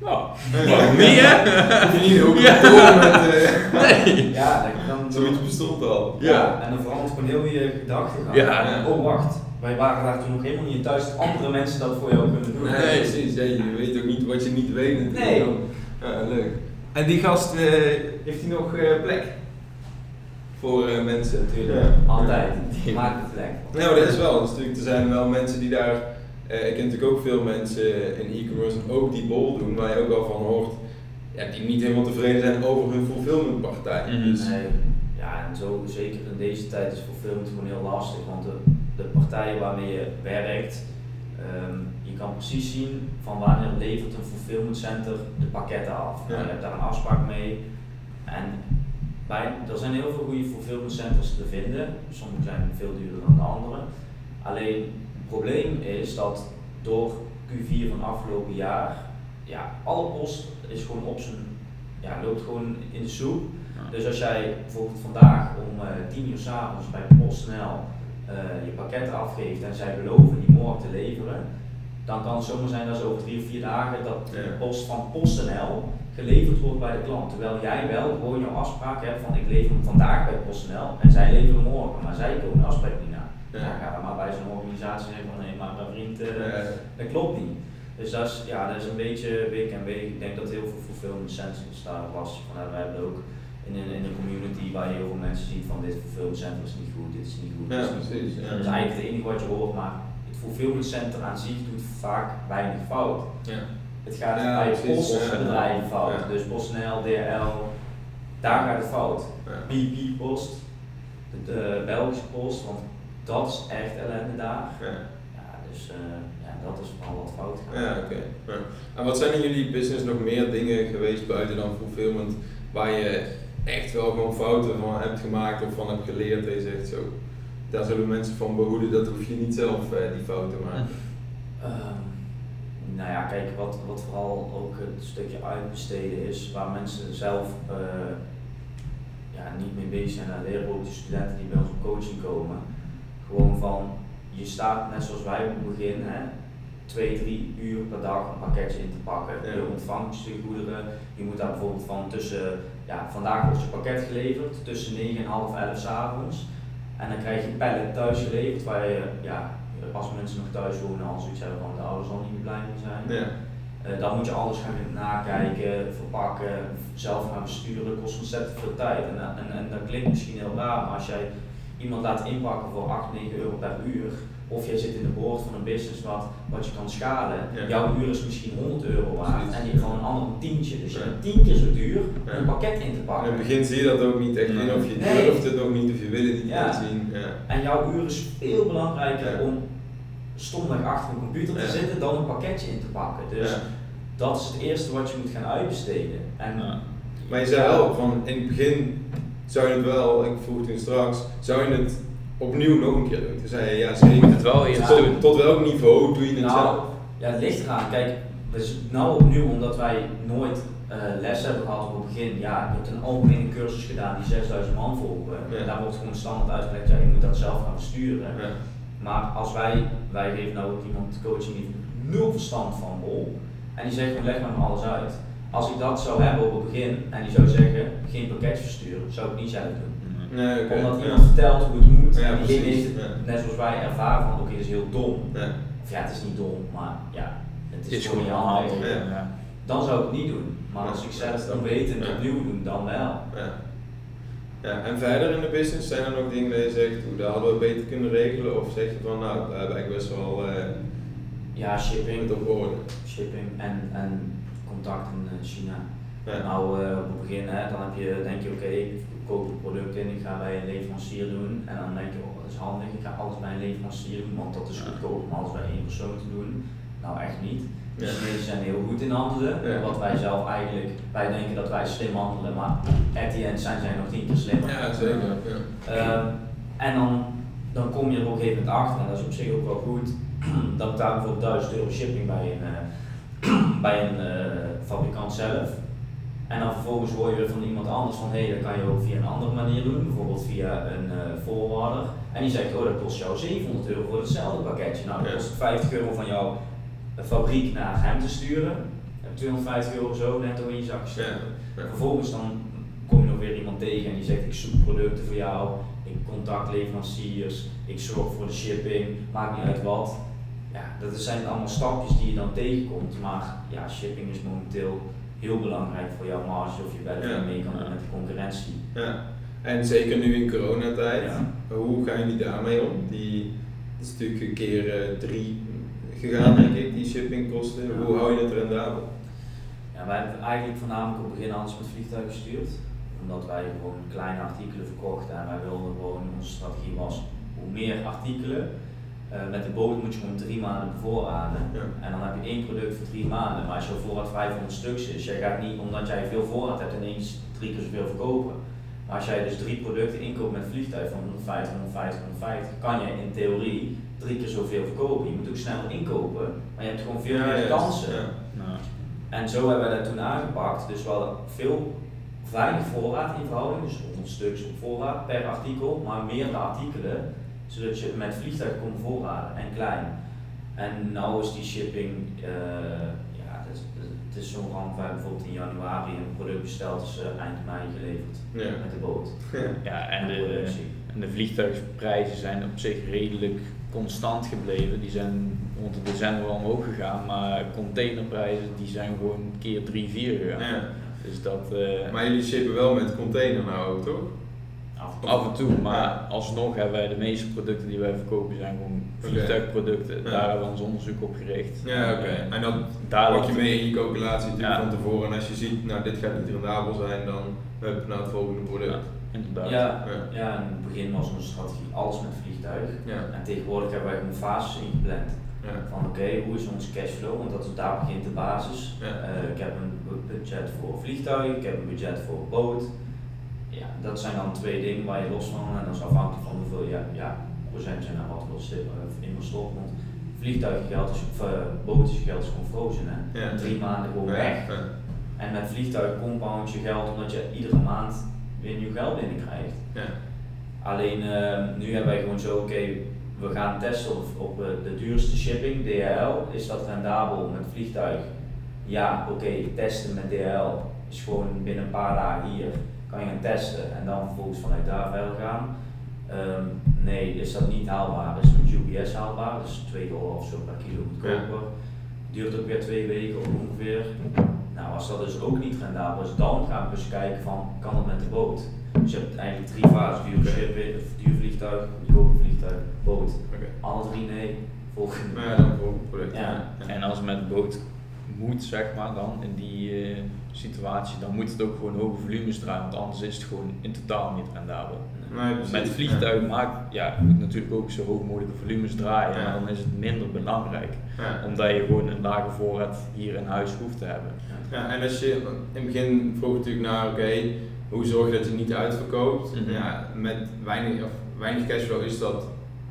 nou, waarom niet hè? Hoef je niet ook Ja. met... eh, Nee. Ja, dan, dan, Zoiets bestond al. ja. en dan verandert gewoon heel je gedachtegang. Ja. Oh wacht, wij waren daar toen nog helemaal niet in thuis dat andere mensen dat voor jou kunnen doen. Nee, precies. Ja, je weet ook niet wat je niet weet. natuurlijk. Nee. Ja, leuk. En die gast, eh, heeft hij nog eh, plek? Voor eh, mensen natuurlijk. Natuurlijk, altijd. Maak de plek. Nou, dat is wel. Dus natuurlijk, er zijn wel mensen die daar. Eh, ik ken natuurlijk ook veel mensen in e-commerce en ook die bol doen, waar je ook wel van hoort. Ja, die niet helemaal tevreden zijn over hun fulfillmentpartij. Mhm. Dus, Nee, ja, en zo zeker in deze tijd is fulfillment gewoon heel lastig, want de, de partijen waarmee je werkt, ehm, je kan precies zien van wanneer levert een fulfillment center de pakketten af. Nou, Ja. je hebt daar een afspraak mee en bij, er zijn heel veel goede fulfillment centers te vinden, sommige zijn veel duurder dan de andere. Alleen probleem is dat door Q4 van afgelopen jaar, ja, alle post is gewoon op zijn, ja, loopt gewoon in de soep. Dus als jij bijvoorbeeld vandaag om eh 10 uur s'avonds bij PostNL eh je pakketten afgeeft en zij beloven die morgen te leveren, dan kan het zomaar zijn dat ze over drie of vier dagen dat de Ja. post van PostNL geleverd wordt bij de klant. Terwijl jij wel gewoon jouw afspraak hebt van ik lever hem vandaag bij PostNL en zij leveren morgen, maar zij komen de afspraak niet. Ja. Maar bij zo'n organisatie zeggen van nee, maar mijn vriend, eh, dat klopt niet. Dus dat is, ja, dat is een beetje week en week. Ik denk dat heel veel fulfillment centers daar last van hebben. We hebben ook in een, in een community waar je heel veel mensen ziet van dit fulfillment center is niet goed, dit is niet goed. dit ja, is niet goed. precies. Ja. Dat is eigenlijk het enige wat je hoort, maar het fulfillment center aan zich doet vaak weinig fout. Ja. Het gaat Ja, bij precies. postbedrijven fout, dus PostNL, DHL, daar gaat het fout. BP Post, de, de Belgische Post, want dat is echt ellende daar. Ja. Ja, dus eh, ja, dat is vooral wat fout gaat. Ja, oké. Ja. En wat zijn in jullie business nog meer dingen geweest buiten dan fulfillment waar je echt wel gewoon fouten van hebt gemaakt of van hebt geleerd en je zegt zo, daar zullen mensen van behoeden, dat hoef je niet zelf eh, die fouten te maken. Ehm, nou ja, kijk, wat, wat vooral ook het stukje uitbesteden is, waar mensen zelf eh, ja, niet mee bezig zijn. Dat leren ook de studenten die bij ons op coaching komen. Gewoon van, je staat net zoals wij op het begin, hè, twee, drie uur per dag een pakketje in te pakken. Ja. Je ontvangt stuk goederen. Je moet daar bijvoorbeeld van tussen, ja, vandaag wordt je pakket geleverd, tussen 9 en half 11 s avonds. En dan krijg je een pallet thuis geleverd waar je, ja, als mensen nog thuis wonen, al zoiets hebben van de ouders al niet meer blij mee zijn. Ja. Eh, dan moet je alles gaan nakijken, verpakken, zelf gaan besturen, kost ontzettend veel tijd. En, en, en dat klinkt misschien heel raar, maar als jij iemand laat inpakken voor 8, 9 euro per uur, of jij zit in de boord van een business wat, wat je kan schalen, Ja. jouw uur is misschien 100 euro waard Precies. en die van een ander een tientje. Dus je bent 10 keer zo duur om Ja. een pakket in te In pakken. het begin zie je dat ook niet echt in, of je Nee. durft het nog niet, of je wil het niet Ja. zien. Ja. En jouw uur is veel belangrijker Ja. om stomweg achter een computer te Ja. zitten dan een pakketje in te pakken. Dus Ja. dat is het eerste wat je moet gaan uitbesteden. En Ja. Maar je zei wel, van in het begin zou je het wel, ik vroeg toen straks, zou je het opnieuw nog een keer doen? Toen zei je ja zeker. het wel Ja. Tot, tot welk niveau doe je het nou, zelf? ja, het ligt eraan. Kijk, z- nou opnieuw, omdat wij nooit eh, les hebben gehad op het begin. Ja, je hebt een algemene cursus gedaan die 6000 man volgen. Ja. En daar wordt gewoon standaard uitgelegd, ja, je moet dat zelf gaan besturen. Ja. Maar als wij, wij geven nou ook iemand coaching die heeft nul verstand van bol. En die zegt leg maar alles uit. Als ik dat zou hebben op het begin en die zou zeggen geen pakketje versturen, zou ik het niet zelf doen. Nee. Omdat ja. iemand vertelt hoe het moet. Ja, en diegene heeft het, ja. net zoals wij ervaren van oké, dat is heel dom. Ja. Of ja, het is niet dom, maar ja, het Het is, is gewoon niet handig. handig. Ja. Ja. Dan zou ik het niet doen. Maar Ja, als ik ja, zelf het ik. weet en Ja. opnieuw doen, dan wel. Ja. ja. En verder in de business zijn er nog dingen dat je zegt, hoe dat hadden we beter kunnen regelen? Of zeg je van nou, daar heb ik best wel eh Ja, shipping, het op orde. shipping en, en contact in eh, China. Ja. Nou, eh, op het begin, hè, dan heb je, denk je, oké, ik koop het product in, ik ga bij een leverancier doen. En dan denk je, oh, dat is handig, ik ga alles bij een leverancier doen, want dat is goedkoop om alles bij één persoon te doen. Nou, echt niet. De Ja. Chinezen zijn heel goed in handelen, Ja. wat wij zelf eigenlijk, wij denken dat wij slim handelen, maar at the end zijn zij nog tien keer slimmer. Ja, zeker. Ja. Ehm, en dan, dan kom je er op een gegeven moment achter, en dat is op zich ook wel goed, dat betaal je bijvoorbeeld 1000 euro shipping bij een, eh, bij een fabrikant zelf. En dan vervolgens hoor je weer van iemand anders van hé, hey, dat kan je ook via een andere manier doen, bijvoorbeeld via een eh forwarder. En die zegt, oh dat kost jou 700 euro voor hetzelfde pakketje. Nou, dat kost het 50 euro van jouw eh, fabriek naar hem te sturen. Je 250 euro zo netto in je zak. Ja. Vervolgens dan kom je nog weer iemand tegen en die zegt ik zoek producten voor jou, ik contact leveranciers, ik zorg voor de shipping, maakt niet uit wat. Ja, dat zijn allemaal stapjes die je dan tegenkomt, maar ja, shipping is momenteel heel belangrijk voor jouw marge of je wel Ja. mee kan doen met de concurrentie. Ja. En zeker nu in coronatijd, Ja. hoe gaan jullie daarmee om? Die is natuurlijk een keer eh, drie gegaan, denk ik, die shippingkosten. Ja. Hoe hou je het rendabel? Ja, wij hebben eigenlijk voornamelijk op het begin alles met vliegtuig gestuurd. Omdat wij gewoon kleine artikelen verkochten en wij wilden gewoon, onze strategie was, hoe meer artikelen. Eh, met de boot moet je gewoon drie maanden bevoorraden. Ja. En dan heb je één product voor drie maanden. Maar als je voorraad 500 stuks is, jij gaat niet omdat jij veel voorraad hebt ineens drie keer zoveel verkopen. Maar als jij dus drie producten inkoopt met vliegtuig van 150, 150, 150, kan je in theorie drie keer zoveel verkopen. Je moet ook sneller inkopen, maar je hebt gewoon veel meer ja, kansen. ja. Nou, En zo hebben we dat toen aangepakt. Dus we hadden veel weinig voorraad in verhouding, dus 100 stuks op voorraad per artikel, maar meerdere artikelen, zodat je met vliegtuig kon voorraden en klein. En nou is die shipping, eh, ja, het is, het is zo'n ramp. Hebben bijvoorbeeld in januari een product besteld, is eh, eind mei geleverd Ja. met de boot. ja, en de, en de vliegtuigprijzen zijn op zich redelijk constant gebleven. Die zijn rond de december wel omhoog gegaan, maar containerprijzen die zijn gewoon keer 3, 4 gegaan. Ja. Dus dat eh, Maar jullie shippen wel met container nou ook, toch? Af en toe. af en toe, maar Ja. alsnog hebben wij de meeste producten die wij verkopen zijn gewoon vliegtuigproducten. Daar hebben we ons onderzoek op gericht. Ja, oké. Eh, En dat daar pak je mee in je calculatie natuurlijk Ja. van tevoren. En als je ziet, nou dit gaat niet rendabel zijn, dan hup naar het volgende product. Ja, inderdaad. Ja, Ja. ja, in het begin was onze strategie alles met vliegtuig. Ja. En tegenwoordig hebben wij gewoon fases ingepland. Ja. Van oké, hoe is onze cashflow? Want dat is, daar begint de basis. Ja. Eh, ik heb een bu- budget voor vliegtuig, ik heb een budget voor boot. Ja, dat zijn dan twee dingen waar je los van en dat is afhankelijk van hoeveel ja, ja, procent je naar wat wil eh, in wil stoppen. Want vliegtuiggeld is, of uh, bootgeld is gewoon frozen hè. Ja. Drie maanden gewoon weg. Ja. En met vliegtuig compound je geld omdat je iedere maand weer nieuw geld binnenkrijgt. Ja. Alleen eh, nu hebben wij gewoon zo, oké, we gaan testen op, op eh, de duurste shipping, DHL. Is dat rendabel met vliegtuig? Ja, oké, testen met DHL is gewoon binnen een paar dagen hier. Kan je gaan testen en dan vervolgens vanuit daar verder gaan. Ehm, nee, is dat niet haalbaar? Is het met UPS haalbaar? Dus 2 dollar of zo per kilo goedkoper. Duurt ook weer twee weken ongeveer. Nou, als dat dus ook niet rendabel is, dan gaan we dus kijken van, kan het met de boot? Dus je hebt eigenlijk drie fases, duur shipping, of duur vliegtuig, goedkope vliegtuig, boot. Oké. Alle drie nee, volgende. Ja, dan product. Ja. En als het met de boot moet, zeg maar, dan in die eh, situatie, dan moet het ook gewoon hoge volumes draaien, want anders is het gewoon in totaal niet rendabel. Nee. Met vliegtuig maakt, ja, je moet natuurlijk ook zo hoog mogelijke volumes draaien, Ja. maar dan is het minder belangrijk. Ja. Omdat je gewoon een lage voorraad hier in huis hoeft te hebben. Ja, en als je in het begin vroeg natuurlijk naar, oké, hoe zorg je dat je niet uitverkoopt? Mhm. Ja, met weinig, of weinig cashflow is dat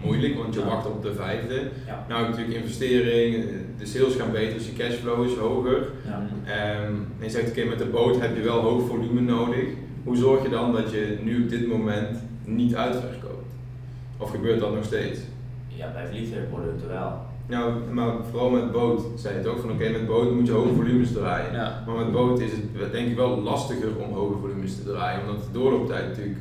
moeilijk, want je Ja. wacht op de vijfde. Ja. Nou, natuurlijk investering, de sales gaan beter, dus je cashflow is hoger. Ja. Ehm, en je zegt, oké, met de boot heb je wel hoog volume nodig. Hoe zorg je dan dat je nu op dit moment niet uitverkoopt? Of gebeurt dat nog steeds? ja, bij vliegtuigproducten wel. Nou, maar vooral met boot zei je het ook van oké, met boot moet je hoge volumes draaien. Ja. Maar met boot is het denk ik wel lastiger om hoge volumes te draaien, omdat de doorlooptijd natuurlijk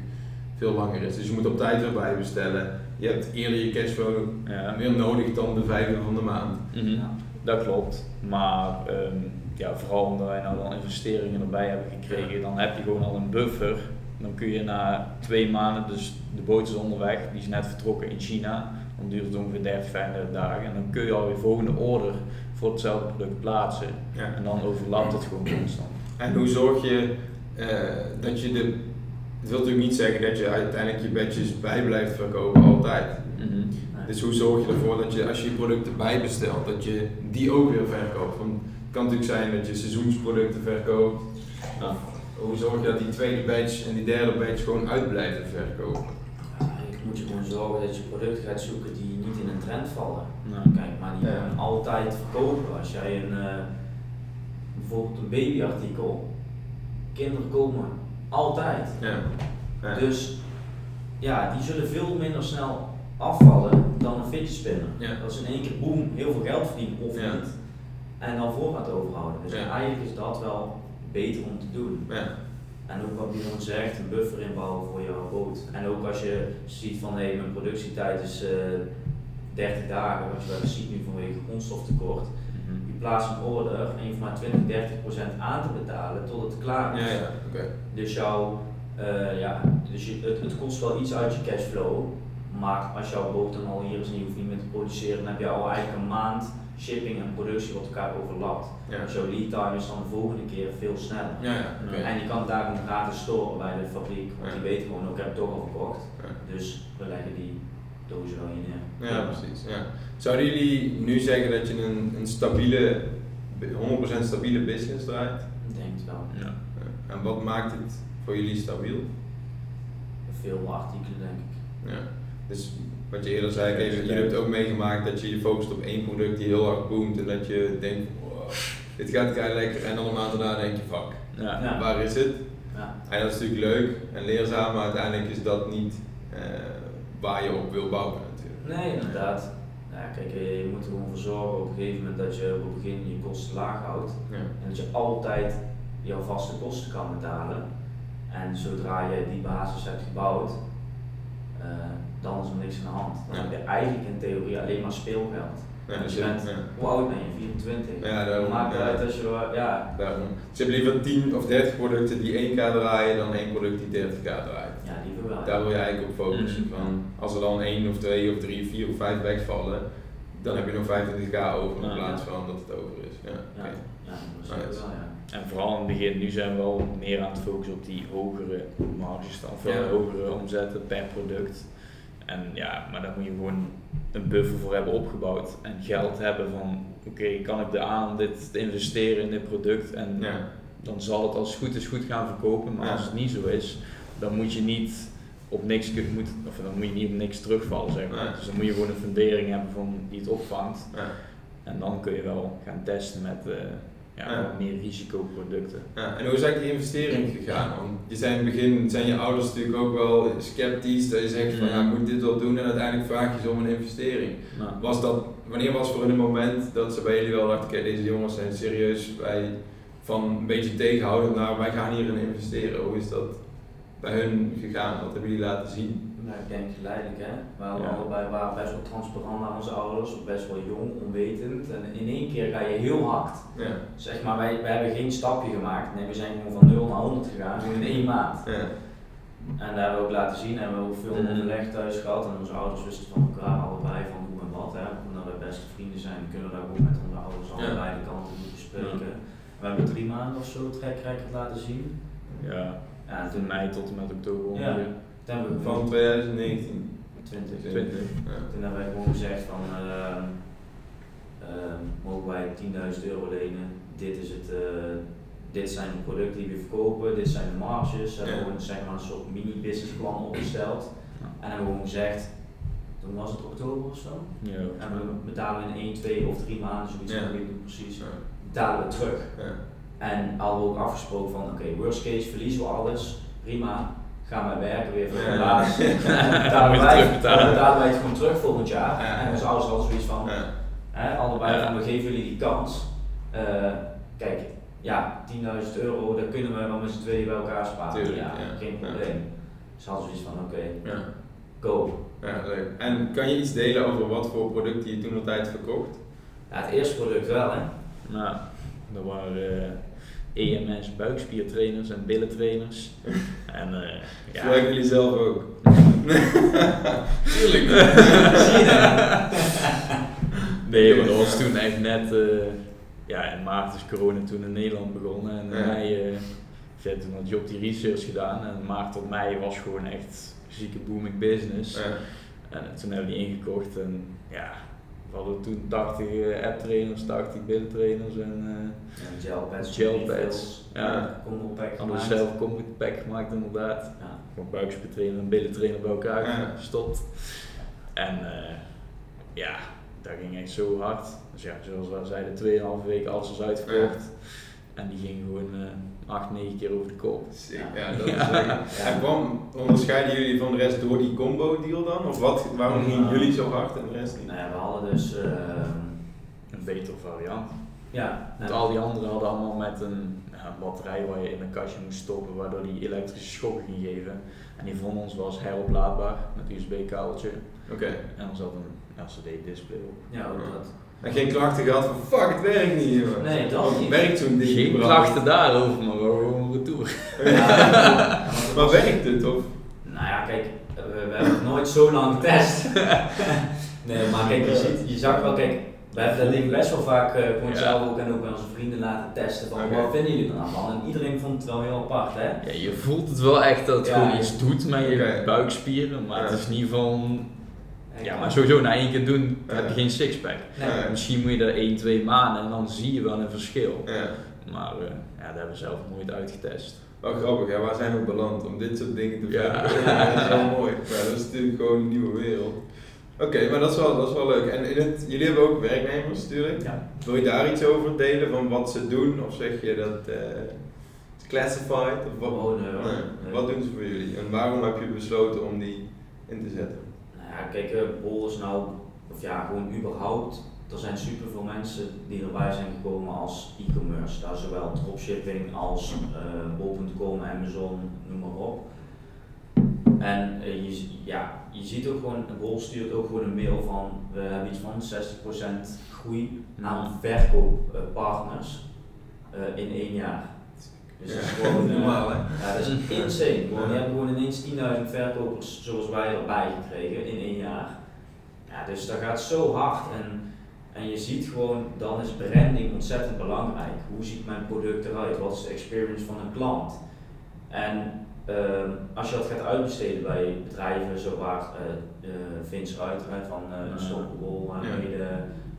veel langer is. Dus je moet op tijd weer bij bestellen. Je hebt eerder je cashflow Ja. weer nodig dan de vijfde van de maand. Mhm. Ja. Dat klopt. Maar ehm, ja, vooral omdat wij nou dan investeringen erbij hebben gekregen, dan heb je gewoon al een buffer. Dan kun je na twee maanden, dus de boot is onderweg, die is net vertrokken in China. Dan duurt het ongeveer 30, 35 dagen. En dan kun je alweer volgende order voor hetzelfde product plaatsen. Ja. En dan overlapt het gewoon constant. En hoe zorg je eh, dat je de. Het wil natuurlijk niet zeggen dat je uiteindelijk je badges bij blijft verkopen altijd. Mhm. Dus hoe zorg je ervoor dat je als je je producten bijbestelt, dat je die ook weer verkoopt? Want het kan natuurlijk zijn dat je seizoensproducten verkoopt. Ja. Hoe zorg je dat die tweede badge en die derde badge gewoon uitblijven verkopen? Ja, je moet je gewoon zorgen dat je producten gaat zoeken die niet in een trend vallen. Nou, Kijk, maar die Ja. altijd verkopen. Als jij een, eh, bijvoorbeeld een babyartikel, kinderen komen altijd. Ja. Ja. Dus ja, die zullen veel minder snel afvallen dan een fidget spinner. Ja. Dat is in één keer boem, heel veel geld verdienen of Ja. niet. En dan voorraad overhouden. Dus eigenlijk is dat wel beter om te doen. Ja. En ook wat Bjorn zegt, een buffer inbouwen voor jouw boot. En ook als je ziet van hé, mijn productietijd is eh 30 dagen, wat je wel ziet nu vanwege grondstoftekort. Je plaatst een order en je hoeft maar 20, 30 procent aan te betalen tot het klaar is. Ja, ja. Dus, jouw, eh, ja, dus je, het, het kost wel iets uit je cashflow, maar als jouw boot dan al hier is en je hoeft niet meer te produceren, dan heb je al eigenlijk een maand shipping en productie wat elkaar overlapt. Ja. Dus jouw lead time is dan de volgende keer veel sneller. Ja, ja. En je kan het daarom gratis storen bij de fabriek, want die weten gewoon, ook, ik heb het toch al verkocht. Dus we leggen die dozen wel neer. Ja, precies. Ja. Zouden jullie nu zeggen dat je een, een stabiele, 100% stabiele business draait? Ik denk het wel. Ja. En wat maakt het voor jullie stabiel? Veel artikelen denk ik. Ja. Dus wat je eerder zei, ik even, jullie hebben het ook meegemaakt dat je je focust op één product die heel hard boomt en dat je denkt, wow, dit gaat kei lekker en dan een maand daarna denk je, fuck, Ja. Ja. waar is het? Ja. En dat is natuurlijk leuk en leerzaam, maar uiteindelijk is dat niet eh, waar je op wil bouwen natuurlijk. Nee, inderdaad. Ja, kijk, eh, je moet er gewoon voor zorgen op een gegeven moment dat je op het begin je kosten laag houdt. Ja. En dat je altijd jouw vaste kosten kan betalen. En zodra je die basis hebt gebouwd, eh, dan is er niks aan de hand. Dan Ja. heb je eigenlijk in theorie alleen maar speelgeld. Ja, Want dus je bent, ja. hoe oud ben je? 24? Ja, daarom, Maakt ja. uit als je, ja, Daarom. Dus je hebt liever 10 of 30 producten die 1k draaien dan één product die 30k draait. Ja, liever wel. Daar wil je eigenlijk op focussen. Mhm. Van, als er dan 1 of 2 of 3 of 4 of 5 wegvallen, dan heb je nog 25k over in plaats van dat het over is. Ja, Ja, ja, dat is Nice. wel, ja. En vooral in het begin, nu zijn we wel meer aan het focussen op die hogere marges, dan, Ja. hogere omzetten per product. En ja, maar daar moet je gewoon een buffer voor hebben opgebouwd en geld hebben van, oké, kan ik er aan om dit te investeren in dit product en Ja. dan zal het als het goed is goed gaan verkopen, maar Ja. als het niet zo is, dan moet je niet op niks moet, of dan moet je niet op niks terugvallen, zeg maar. Dus dan moet je gewoon een fundering hebben van die het opvangt. Ja. En dan kun je wel gaan testen met eh, ja, Ja. wat meer risicoproducten. Ja, en hoe is eigenlijk die investering gegaan? Want je zei in het begin, zijn je ouders natuurlijk ook wel sceptisch, dat je zegt van ja, ik moet dit wel doen en uiteindelijk vraag je ze om een investering. Was dat, wanneer was voor hun een moment dat ze bij jullie wel dachten, oké deze jongens zijn serieus, wij van een beetje tegenhouden naar wij gaan hierin investeren. Hoe is dat bij hun gegaan? Wat hebben jullie laten zien? Nou, ik denk geleidelijk hè. We Ja. allebei waren best wel transparant naar onze ouders, best wel jong, onwetend. En in één keer ga je heel hard. Ja. Zeg maar, wij, wij hebben geen stapje gemaakt. Nee, we zijn gewoon van 0 naar 100 gegaan, gewoon in één maand. Ja. En daar hebben we ook laten zien, hebben we ook veel Mhm. overleg thuis gehad. En onze ouders wisten van elkaar allebei van hoe en wat. Hè. Omdat we beste vrienden zijn, kunnen we daar ook met onze ouders allebei de kanten moeten bespreken. We hebben drie maanden of zo track record laten zien. ja, Ja, toen, mei tot en met oktober Ja. ongeveer. toen hebben we Van gewoon 2019. 20. 20. Ja. Toen hebben wij gewoon gezegd van, ehm, ehm, mogen wij 10.000 euro lenen, dit is het, eh, dit zijn de producten die we verkopen, dit zijn de marges. We hebben Ja. gewoon zeg maar, een soort mini-businessplan opgesteld. Ja. En hebben we gewoon gezegd, toen was het oktober of zo, Ja. en we betalen in 1, 2 of 3 maanden, zoiets, Ja. ik weet niet precies, Ja. betalen we terug. Ja. En hadden we ook afgesproken van, oké, worst case verliezen we alles, prima, gaan wij werken weer voor Ja. de baas. Moet betalen wij, terugbetalen. dan betalen wij het gewoon terug volgend jaar. Ja. En onze ouders hadden zoiets van, Ja. hè, allebei Ja. van, we geven jullie die kans. Eh, kijk, ja, 10.000 euro, dat kunnen we wel met z'n tweeën bij elkaar sparen. Tuurlijk, ja, ja. geen Ja. probleem. Dus hadden zoiets van, oké, Ja. go. Ja, leuk. En kan je iets delen over wat voor producten je toen de tijd verkocht? Ja, het eerste product wel, hè. Nou, dat waren eh, EMS buikspiertrainers en billentrainers. en eh ja, Gebruiken jullie zelf ook? Tuurlijk nee, maar dat was toen echt net, eh, ja in maart is corona toen in Nederland begonnen en in Ja. mei, eh, ik heb toen had Job die research gedaan en maart tot mei was gewoon echt zieke booming business. Ja. En toen hebben we die ingekocht en ja, we hadden toen 80 eh, app trainers, 80 billentrainers en eh, Ja, gelpads, ja. combo pack hadden we gemaakt. zelf combat pack gemaakt inderdaad. Ja. Gewoon buikspiertrainer en billentrainer bij elkaar Ja. gestopt. En eh, ja, dat ging echt zo hard. Dus ja, zoals we zeiden, 2,5 weken alles was uitverkocht. En die ging gewoon eh 8, 9 keer over de kop. Sick. Ja. Ja, dat is Ja. En kwam, onderscheiden jullie van de rest door die combo deal dan? Of wat, waarom gingen Ja. jullie zo hard en de rest niet? Nou ja, we hadden dus, ehm, Een betere variant. ja, Want al die anderen hadden allemaal met een ja, batterij waar je in een kastje moest stoppen, waardoor die elektrische schokken ging geven. En die van ons was heroplaadbaar met USB-kabeltje. Oké. En er zat een LCD-display op. Ja, ook dat. En geen klachten gehad van fuck, het werkt niet hier. Nee, dat niet. Werkt zo'n ding Geen klachten daarover, maar wel gewoon retour. Ja, Maar werkt het of? Nou ja, kijk, we, we hebben nog nooit zo lang getest. nee, maar kijk, je, ziet, je zag wel, kijk, we hebben dat ding best wel vaak eh gewoon Ja. zelf ook en ook bij onze vrienden laten testen. Van. Wat vinden jullie er nou van? En iedereen vond het wel heel apart, hè? Ja, je voelt het wel echt dat het Ja. gewoon iets doet met je buikspieren, maar Ja. het is niet van... Ja, maar sowieso na één keer doen Ja. heb je geen sixpack. Nee. Misschien moet je er 1, 2 maanden en dan zie je wel een verschil. Ja. Maar eh, ja, dat hebben we zelf nooit uitgetest. Wel grappig, hè? waar zijn we beland om dit soort dingen te Ja. vinden? Ja, dat is wel mooi. Ja, dat is natuurlijk gewoon een nieuwe wereld. Oké, maar dat is, wel, dat is wel leuk. En in het, jullie hebben ook werknemers natuurlijk. Ja. Wil je daar iets over delen van wat ze doen? Of zeg je dat eh, het is classified? Of wat, Oh, nee, hoor. Nee. Nee. wat doen ze voor jullie? En waarom heb je besloten om die in te zetten? Ja, kijk, eh, Bol is nou, of ja, gewoon überhaupt, er zijn superveel mensen die erbij zijn gekomen als e-commerce. Daar zowel dropshipping als eh, bol.com, Amazon, noem maar op. En eh, je, ja, je ziet ook gewoon, Bol stuurt ook gewoon een mail van, we hebben iets van 60% groei aan verkooppartners in één jaar. Dus dat is Ja, gewoon, eh, normaal, hè? ja, dat is insane. Gewoon, die hebben gewoon ineens 10.000 verkopers zoals wij erbij gekregen in één jaar. Ja, dus dat gaat zo hard en, en je ziet gewoon, dan is branding ontzettend belangrijk. Hoe ziet mijn product eruit? Wat is de experience van een klant? En ehm, als je dat gaat uitbesteden bij bedrijven zoals uh, Vince Ruiter van uh, Ja. Unstoppable, Ja.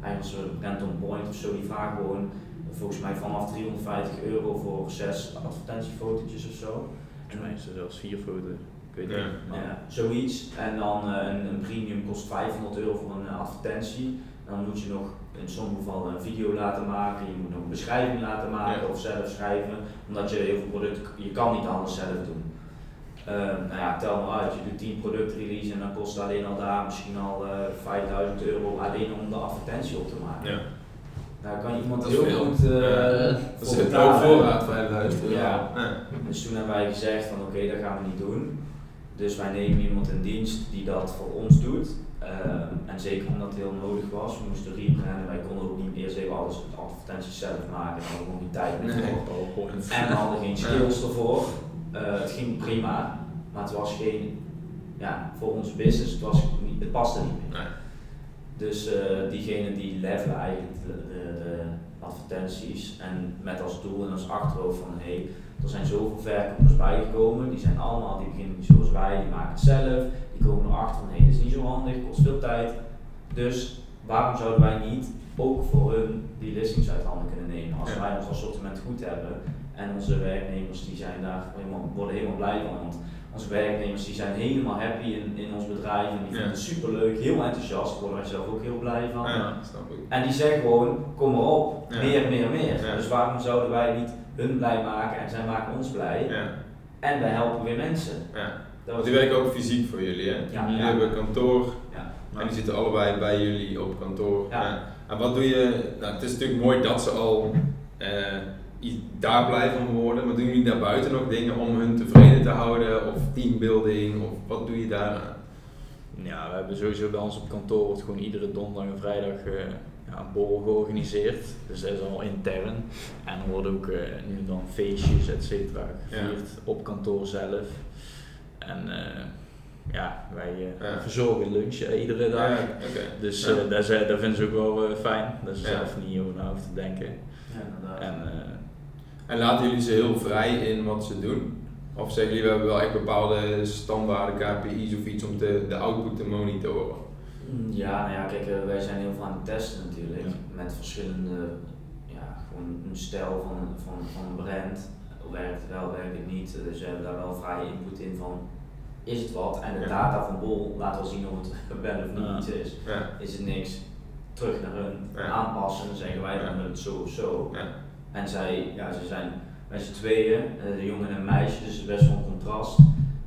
uh, Brandon Point of zo, die vragen gewoon volgens mij vanaf 350 euro voor zes advertentiefotootjes of zo. Volgens mij is er zelfs vier foto's. Ik weet Ja. niet. Maar Ja, zoiets. En dan eh, een, een premium kost 500 euro voor een eh, advertentie. Dan moet je nog in sommige gevallen een video laten maken, je moet nog een beschrijving laten maken Ja. of zelf schrijven, omdat je heel veel producten, je kan niet alles zelf doen. Eh, nou ja, tel maar uit, je doet 10 productrelease en dan kost alleen al daar misschien al eh 5000 euro alleen om de advertentie op te maken. Ja. Daar kan iemand heel veel. goed eh Ja. voor Dat zit voorraad 5000 euro. Ja. Ja. Dus toen hebben wij gezegd van oké, dat gaan we niet doen. Dus wij nemen iemand in dienst die dat voor ons doet. Eh, en zeker omdat het heel nodig was, we moesten rebranden. Wij konden ook niet eerst even alles met advertenties zelf maken. Daar hadden we nog niet tijd meer Nee. voor. En we hadden geen skills ervoor. Eh, het ging prima, maar het was geen, ja, voor onze business, het, was niet, het paste niet meer. Nee. Dus eh, diegene die levelen eigenlijk de, de, de advertenties en met als doel en als achterhoofd van hé, hey, er zijn zoveel verkopers bijgekomen, die zijn allemaal, die beginnen niet zoals wij, die maken het zelf, die komen erachter van hé, hey, dit is niet zo handig, kost veel tijd. Dus waarom zouden wij niet ook voor hun die listings uit handen kunnen nemen als wij ons assortiment goed hebben en onze werknemers die zijn daar helemaal, worden helemaal blij van. Want onze werknemers die zijn helemaal happy in, in ons bedrijf en die Ja. vinden het super leuk, heel enthousiast, daar worden wij zelf ook heel blij van. Ja, snap ik. En die zeggen gewoon, kom maar op, Ja. meer, meer, meer. Ja. Dus waarom zouden wij niet hun blij maken en zij maken ons blij Ja. en wij helpen weer mensen. Ja. Dat die werken ook fysiek voor jullie, hè? Ja. Jullie Ja. hebben kantoor Ja. en die zitten allebei bij jullie op kantoor. Ja. En wat doe je? Nou, het is natuurlijk mooi dat ze al eh, daar blij van worden, maar doen jullie daarbuiten nog dingen om hun tevreden te houden? Of teambuilding? Of wat doe je daaraan? Ja, we hebben sowieso bij ons op kantoor wordt gewoon iedere donderdag en vrijdag eh, ja, een borrel georganiseerd. Dus dat is al intern. En er worden ook eh, nu dan feestjes, et cetera, gevierd op kantoor zelf. En eh, ja, wij eh, Ja. verzorgen lunch iedere dag. Ja, oké. Dus Ja. eh, dat, is, eh, dat vinden ze ook wel fijn, dat ze Ja. zelf niet over na hoeven te denken. Ja, inderdaad. En eh, En laten jullie ze heel vrij in wat ze doen? Of zeggen jullie, we hebben wel echt bepaalde standaarden, KPI's of iets om te, de output te monitoren? Mm, Ja, nou ja, kijk, eh, wij zijn heel veel aan het testen natuurlijk. Ja. Met verschillende, ja, gewoon een stijl van, van, van een brand. Werkt het wel, werkt het niet. Dus we hebben daar wel vrije input in van, is het wat? En de Ja. data van Bol laat wel zien of het wel of niet iets is. Ja. Is het niks, terug naar hun, aanpassen. Dan zeggen wij dan het zo of zo. Ja. En zij, ja, ze zijn met z'n tweeën, eh, de jongen en een meisje, dus best wel een contrast.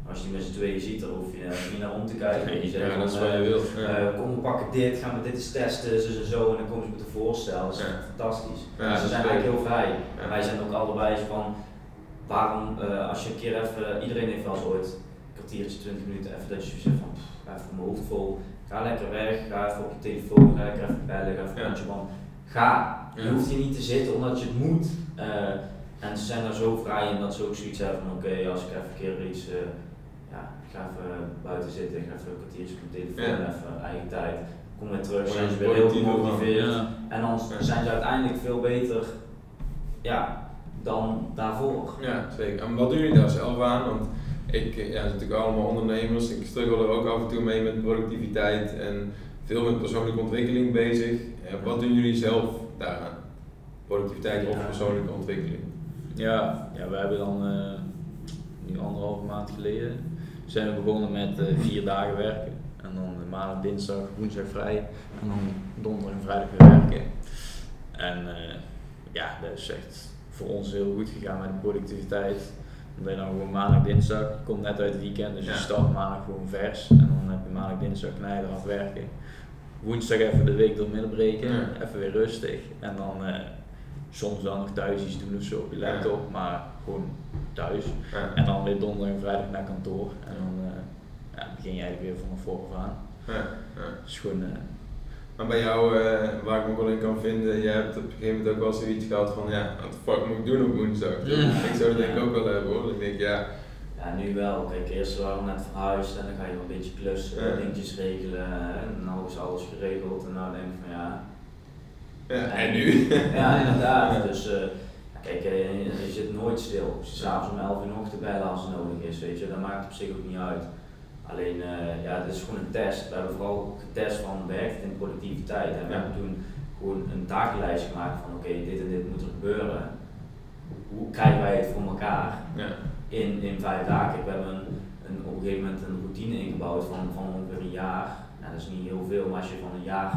Als je die met z'n tweeën ziet, dan hoef je niet naar om te kijken. Zeggen Ja, dat is van, wat eh, je wilt. Ja. eh, kom, we pakken dit, gaan we dit eens testen, zo en zo, en dan komen ze met een voorstel. Dat is Ja. fantastisch. Ja, Dus ze zijn eigenlijk heel vrij. Ja. En wij zijn ook allebei van, waarom, als je een keer even, iedereen heeft wel eens ooit kwartiertje, 20 minuten, even dat je zegt van, pff, even mijn hoofd vol, ga lekker weg, ga even op je telefoon, ga lekker even bellen, ga even Ja. rondje man. Ga, je Ja. hoeft hier niet te zitten omdat je het moet. Eh, en ze zijn daar zo vrij in dat ze ook zoiets hebben van, oké, als ik even een keer iets, eh, ja, ik ga even buiten zitten, ik ga even een kwartiertje op mijn telefoon, Ja. even eigen tijd. Kom weer terug, zijn ze weer heel gemotiveerd. Ja. En dan zijn ze uiteindelijk veel beter ja, dan daarvoor. Ja, zeker. En wat doen jullie daar zelf aan? Want ik, ja, natuurlijk allemaal ondernemers. Ik struggle er ook af en toe mee met productiviteit en veel met persoonlijke ontwikkeling bezig. Eh, wat doen jullie zelf daaraan? Productiviteit of persoonlijke ontwikkeling? Ja, ja, we hebben dan eh, nu anderhalve maand geleden zijn we begonnen met eh, vier dagen werken. En dan maandag, dinsdag, woensdag vrij. En dan donderdag en vrijdag weer werken. En ja, dat is echt voor ons heel goed gegaan met de productiviteit. Omdat je dan gewoon maandag, dinsdag, je komt net uit het weekend, dus je start maandag gewoon vers. En dan heb je maandag, dinsdag knijden af werken. Woensdag even de week door midden breken, even weer rustig. En dan eh, soms dan nog thuis iets doen of zo op je laptop, maar gewoon thuis. En dan weer donderdag en vrijdag naar kantoor. En dan eh, ja, begin je eigenlijk weer vanaf vooraf aan. Ja, ja. Dus gewoon, eh, Maar bij jou, eh, waar ik me wel in kan vinden, jij hebt op een gegeven moment ook wel zoiets gehad van, ja, wat de fuck moet ik doen op woensdag? Ik zou dat denk ik ook wel hebben hoor. Ik denk, ja, Ja, nu wel. Kijk, eerst waren we net verhuisd en dan ga je wel een beetje klussen, Ja. dingetjes regelen en nou is alles geregeld en nou denk ik van ja. ja en nu? Ja, inderdaad. Ja. Dus eh, kijk, eh, je zit nooit stil. Je s'avonds om 11 uur nog te bellen als het nodig is, weet je. Dat maakt op zich ook niet uit. Alleen, eh, ja, het is gewoon een test. We hebben vooral getest van werkt het in productiviteit. En we hebben toen gewoon een takenlijst gemaakt van oké, dit en dit moet er gebeuren. Hoe krijgen wij het voor elkaar? Ja, in, in vijf dagen. We hebben een, een, op een gegeven moment een routine ingebouwd van, van ongeveer een jaar. Nou, dat is niet heel veel, maar als je van een jaar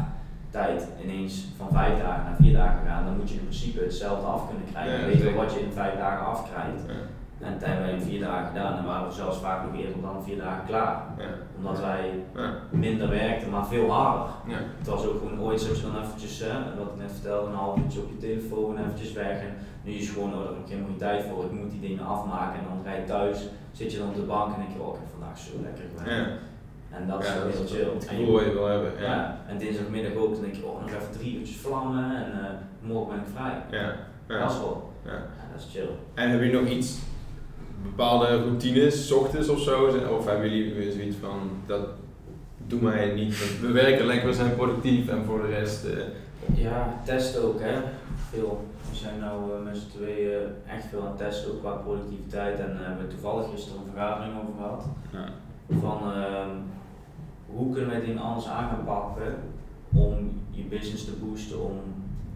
tijd ineens van vijf dagen naar vier dagen gaat, dan moet je in principe hetzelfde af kunnen krijgen. Ja, weten zeker. wat je in vijf dagen afkrijgt. ja, En dat hebben wij in vier dagen gedaan en waren we zelfs vaak nog eerder dan vier dagen klaar. ja. Omdat wij Ja, minder werkten, maar veel harder. ja. Het was ook gewoon ooit je dan eventjes, hè, wat ik net vertelde, een half uurtje op je telefoon, eventjes weg. En nu is het gewoon, oh, daar heb ik helemaal geen tijd voor, ik moet die dingen afmaken. En dan ga je thuis, zit je dan op de bank en denk je, oh, ik heb vandaag zo lekker gewerkt. ja. En dat is Ja, heel chill. Het En, gevoel je wil hebben. ja. en dinsdagmiddag ook, dan denk je, oh, nog even drie uurtjes vlammen en eh, morgen ben ik vrij. Ja, Dat ja. is wel, ja. dat is chill. En hebben jullie nog iets, bepaalde routines, ochtends of zo? Of hebben jullie weer zoiets van, dat doen wij niet, we werken lekker, we zijn productief en voor de rest... eh, Ja, testen ook hè. Veel. We zijn nou eh, met z'n tweeën echt veel aan het testen, ook qua productiviteit. En eh, we hebben toevallig gisteren een vergadering over gehad. ja. van ehm, hoe kunnen wij dingen anders aan gaan pakken om je business te boosten, om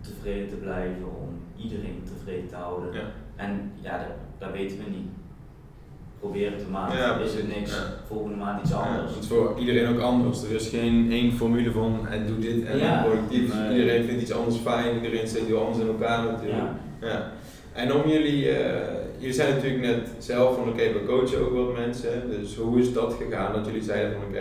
tevreden te blijven, om iedereen tevreden te houden. ja. En ja, dat, dat weten we niet. Proberen te maken, Ja, is het niks, ja. volgende maand iets anders. het is voor iedereen ook anders. Er is geen één formule van en doe dit en Ja. productief. Nee. Iedereen vindt iets anders fijn, iedereen zit heel anders in elkaar natuurlijk. Ja. Ja. En om jullie, eh, jullie zijn natuurlijk net zelf van oké, we coachen ook wat mensen. Dus hoe is dat gegaan dat jullie zeiden van oké,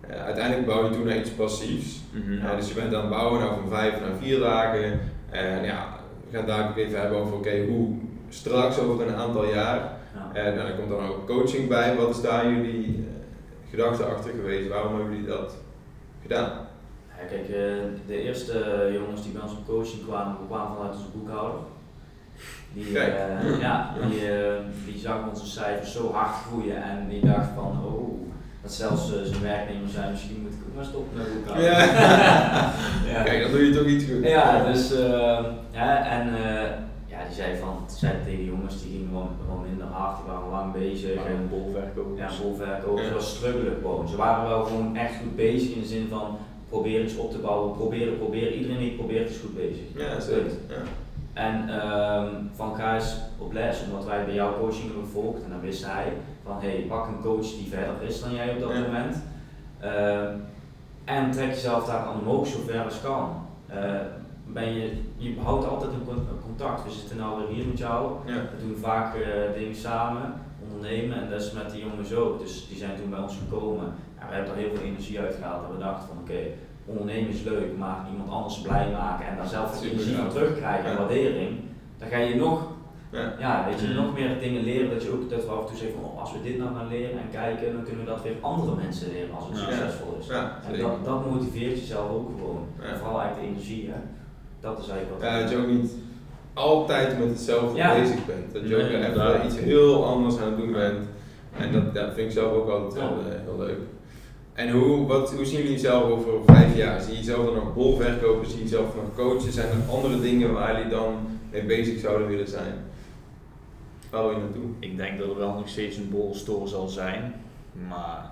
eh, uiteindelijk bouw je toen naar iets passiefs. Mhm. Ja, dus je bent aan het bouwen nou van vijf naar vier dagen. En ja, we gaan daar ook even hebben over oké, hoe straks over een aantal jaar. En nou, er komt dan ook coaching bij. Wat is daar jullie eh, gedachte achter geweest? Waarom hebben jullie dat gedaan? Ja, kijk, eh, de eerste jongens die bij ons op coaching kwamen, kwamen vanuit onze boekhouder. Die, eh, ja, die, eh, die zag onze cijfers zo hard groeien en die dacht van, oh, dat zelfs eh, zijn werknemers zijn, misschien moet ik ook maar stoppen met boekhouden. Ja. ja. Kijk, dan doe je toch iets goed. Ja, dus eh, ja, en eh, die zei van, zei tegen de jongens, die gingen wel, wel minder hard, die waren lang bezig. Maar en- een bolverkoop. ja, bolverkoop, Ja. ze was struggelen gewoon. Ze waren wel gewoon echt goed bezig in de zin van proberen iets op te bouwen, proberen, proberen. Iedereen die probeert is goed bezig. Ja, zeker. Ja. En ehm, van eens op les, omdat wij bij jouw coaching hebben gevolgd en dan wist hij van hé, hey, pak een coach die verder is dan jij op dat Ja. moment. Ehm, en trek jezelf daar aan omhoog zo ver als kan. Eh, ben je, je houdt altijd een con- een contact. We zitten nou weer hier met jou. Ja. We doen vaak eh, dingen samen, ondernemen en dat is met die jongens ook. Dus die zijn toen bij ons gekomen. Ja, we hebben er heel veel energie uit gehaald en we dachten van oké, ondernemen is leuk, maar iemand anders blij maken en daar zelf Super energie van terugkrijgen en Ja. waardering, dan ga je nog Ja. Ja, weet je, nog meer dingen leren dat je ook dat we af en toe zeggen van oh, als we dit nou gaan leren en kijken, dan kunnen we dat weer andere mensen leren als het succesvol is. Ja, En dat, dat motiveert jezelf ook gewoon. En vooral eigenlijk de energie, hè. Dat is eigenlijk wat. Ja, dat je ook niet altijd met hetzelfde Ja. bezig bent. Dat je ook Nee, even iets heel anders aan het doen bent. En dat ja, vind ik zelf ook altijd eh, heel leuk. En hoe, wat, hoe zien jullie jezelf over vijf jaar? Zie je jezelf dan nog bolverkoper? Zie je jezelf nog coachen? Zijn er andere dingen waar jullie dan mee bezig zouden willen zijn? Waar wil je naartoe? Ik denk dat er wel nog steeds een bolstore zal zijn. Maar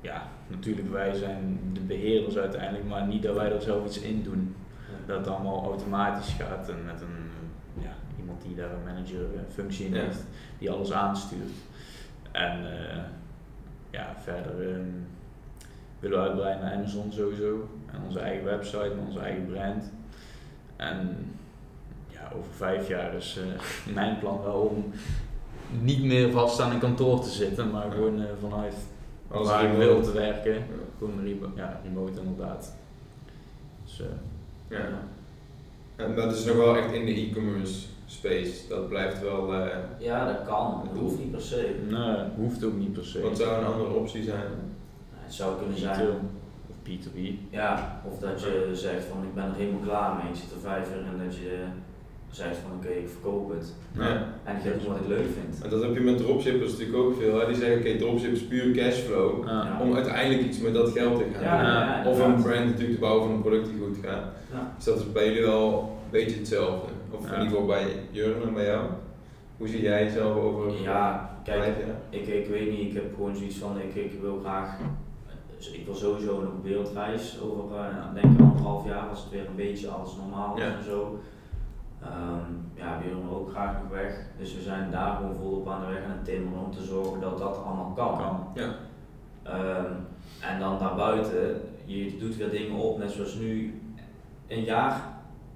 ja, natuurlijk wij zijn de beheerders uiteindelijk, maar niet dat wij er zelf iets in doen. Dat het allemaal automatisch gaat en met een, ja, iemand die daar een manager eh, functie in Ja. heeft, die alles aanstuurt. En eh, ja, verder ehm, willen we uitbreiden naar Amazon sowieso. En onze eigen website en onze eigen brand. En ja, over vijf jaar is eh, mijn plan wel om niet meer vast aan een kantoor te zitten, maar Ja. gewoon vanuit Als waar ik remote. wil te werken. Ja. Gewoon remo ja, remote inderdaad. Dus, Ja. En dat is nog wel echt in de e-commerce space. Dat blijft wel. eh, Ja, dat kan. Dat hoeft niet per se. nee, hoeft ook niet per se. wat zou een andere optie zijn? Het zou kunnen zijn. Of B2B. Ja, of dat je zegt van ik ben er helemaal klaar mee, ik zit er vijf en dat je zegt van oké, ik verkoop het. Ja. En ik ga doen wat ik leuk vind. En dat heb je met dropshippers natuurlijk ook veel. Hè? Die zeggen oké, dropship is puur cashflow. Ja. Om uiteindelijk iets met dat geld te gaan Ja, doen. ja, ja, of een brand natuurlijk te bouwen van een product die goed gaat. Ja. Dus dat is bij jullie wel een beetje hetzelfde. Of in ieder geval bij Jurgen en bij jou. Hoe zie jij jezelf over Ja, kijk, vijf jaar? ik, ik weet niet, ik heb gewoon zoiets van ik, ik wil graag, dus ik wil sowieso nog een wereldreis over, uh, denk ik anderhalf jaar, als het weer een beetje alles normaal is Ja. en zo. Ehm, ja, we willen ook graag nog weg, dus we zijn daar gewoon volop aan de weg aan het timmeren om te zorgen dat dat allemaal kan. Kan. Ja. Ehm, en dan daarbuiten, je doet weer dingen op, net zoals nu. Een jaar,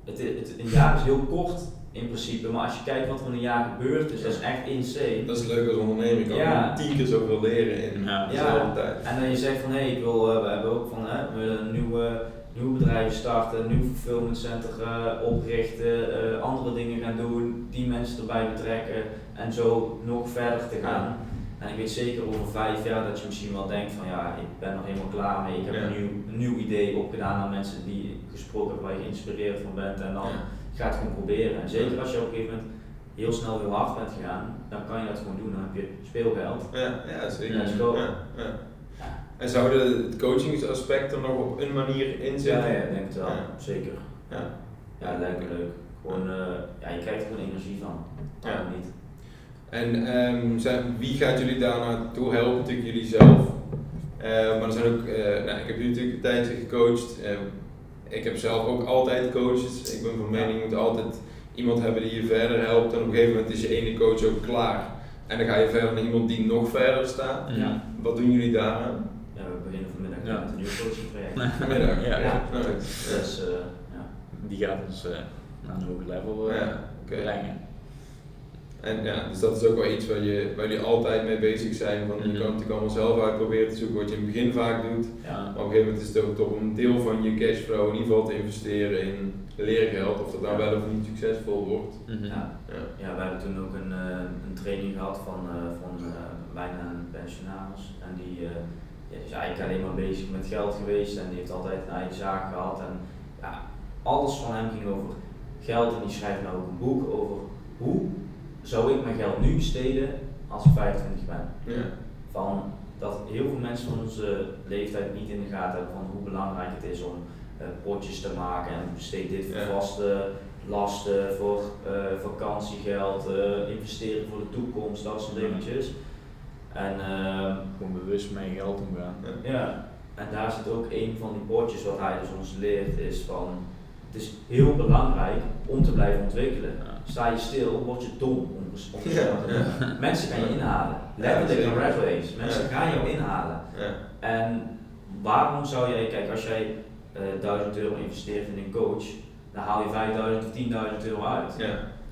het, het, een jaar is heel kort in principe, maar als je kijkt wat er in een jaar gebeurt, is dat is echt insane. Dat is leuk als ondernemer. Je kan Ja. tien keer zoveel leren in Ja. dezelfde tijd. En dan je zegt van hé, ik wil, eh, we hebben ook van hè, we willen een nieuwe, nieuwe bedrijven starten, nieuw fulfillment center eh, oprichten, eh, andere dingen gaan doen, die mensen erbij betrekken en zo nog verder te gaan. En ik weet zeker over vijf jaar dat je misschien wel denkt van ja, ik ben er helemaal klaar mee, ik heb Ja. een, nieuw, een nieuw idee opgedaan aan mensen die gesproken hebben waar je geïnspireerd van bent en dan Ja. ga het gewoon proberen. En zeker als je op een gegeven moment heel snel heel hard bent gegaan, dan kan je dat gewoon doen, dan heb je speelgeld. Ja, ja zeker. Ja. En zouden het coachingsaspect er nog op een manier in Ja, zitten? ja, ik denk het wel, Ja. zeker. Ja. Ja, dat lijkt me leuk. Gewoon, eh, ja, je krijgt er gewoon energie van. Ja. Ja. niet. En ehm, zijn, wie gaat jullie daar naartoe helpen? Natuurlijk jullie zelf. Eh, maar er zijn ook, eh, nou, ik heb jullie natuurlijk een tijdje gecoacht. Eh, ik heb zelf ook altijd coaches. Ik ben van mening, je moet altijd iemand hebben die je verder helpt. En op een gegeven moment is je ene coach ook klaar. En dan ga je verder naar iemand die nog verder staat. Ja. Wat doen jullie daaraan? Ja, met een nieuw coaching traject. Vanmiddag. Ja. Ja. Ja. Dus, eh, ja. Die gaat ons eh, naar een hoger level eh, brengen. En ja, dus dat is ook wel iets waar, je, waar jullie altijd mee bezig zijn. Want je Mhm. kan het natuurlijk allemaal zelf uitproberen te zoeken wat je in het begin vaak doet. Ja. Maar op een gegeven moment is het ook toch om een deel van je cashflow in ieder geval te investeren in leergeld. Of dat nou Ja. wel of niet succesvol wordt. Mhm. Ja. Ja. ja, we hebben toen ook een, eh, een training gehad van, eh, van bijna een pensionaris. En eh, die is eigenlijk alleen maar bezig met geld geweest en die heeft altijd een eigen zaak gehad. En ja, alles van hem ging over geld en die schrijft nou ook een boek over hoe zou ik mijn geld nu besteden als ik 25 ben. Ja. van dat heel veel mensen van onze leeftijd niet in de gaten hebben van hoe belangrijk het is om eh, potjes te maken en besteed dit voor Ja. vaste lasten, voor eh, vakantiegeld, eh, investeren voor de toekomst, dat soort Ja. En ehm, Gewoon bewust met je geld omgaan. ja, en daar zit ook een van die potjes wat hij dus ons leert, is van het is heel belangrijk om te blijven ontwikkelen. Ja. Sta je stil, word je dom om, om te Ja, zeggen. Mensen gaan je inhalen. Letterlijk een red race. Mensen Ja. gaan jou inhalen. Ja. En waarom zou jij, kijk, als jij eh 1000 euro investeert in een coach, dan haal je 5000 of 10.000 euro uit.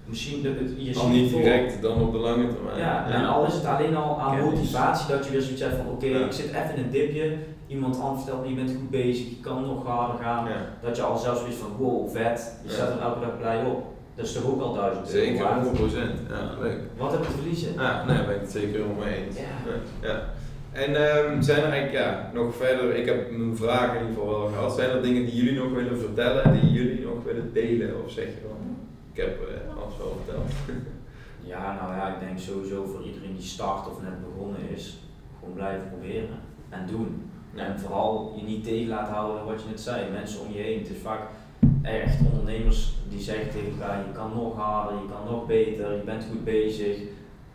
Misschien de, het- je Al niet voor- direct, dan op de lange termijn. Ja, en al is het alleen al aan Kennis. motivatie dat je weer zoiets hebt van oké, Ja. ik zit even in een dipje, iemand anders vertelt me je bent goed bezig, je kan nog harder gaan. Ja. Dat je al zelfs zoiets van wow, vet, je Ja. staat er elke dag blij op. Dat is toch ook al 1000 euro Zeker, waard? 100%. Ja, leuk. Wat heb je te verliezen? Ja, nee, daar ben ik het zeker helemaal mee eens. Ja. En ehm, zijn er eigenlijk ja, nog verder, ik heb mijn vragen in ieder geval wel gehad, zijn er dingen die jullie nog willen vertellen, die jullie nog willen delen of zeg je ik heb eh, alles wel verteld. Ja, nou ja, ik denk sowieso voor iedereen die start of net begonnen is, gewoon blijven proberen en doen. En vooral je niet tegen laten houden wat je net zei, mensen om je heen. Het is vaak echt ondernemers die zeggen tegen elkaar, je kan nog harder, je kan nog beter, je bent goed bezig,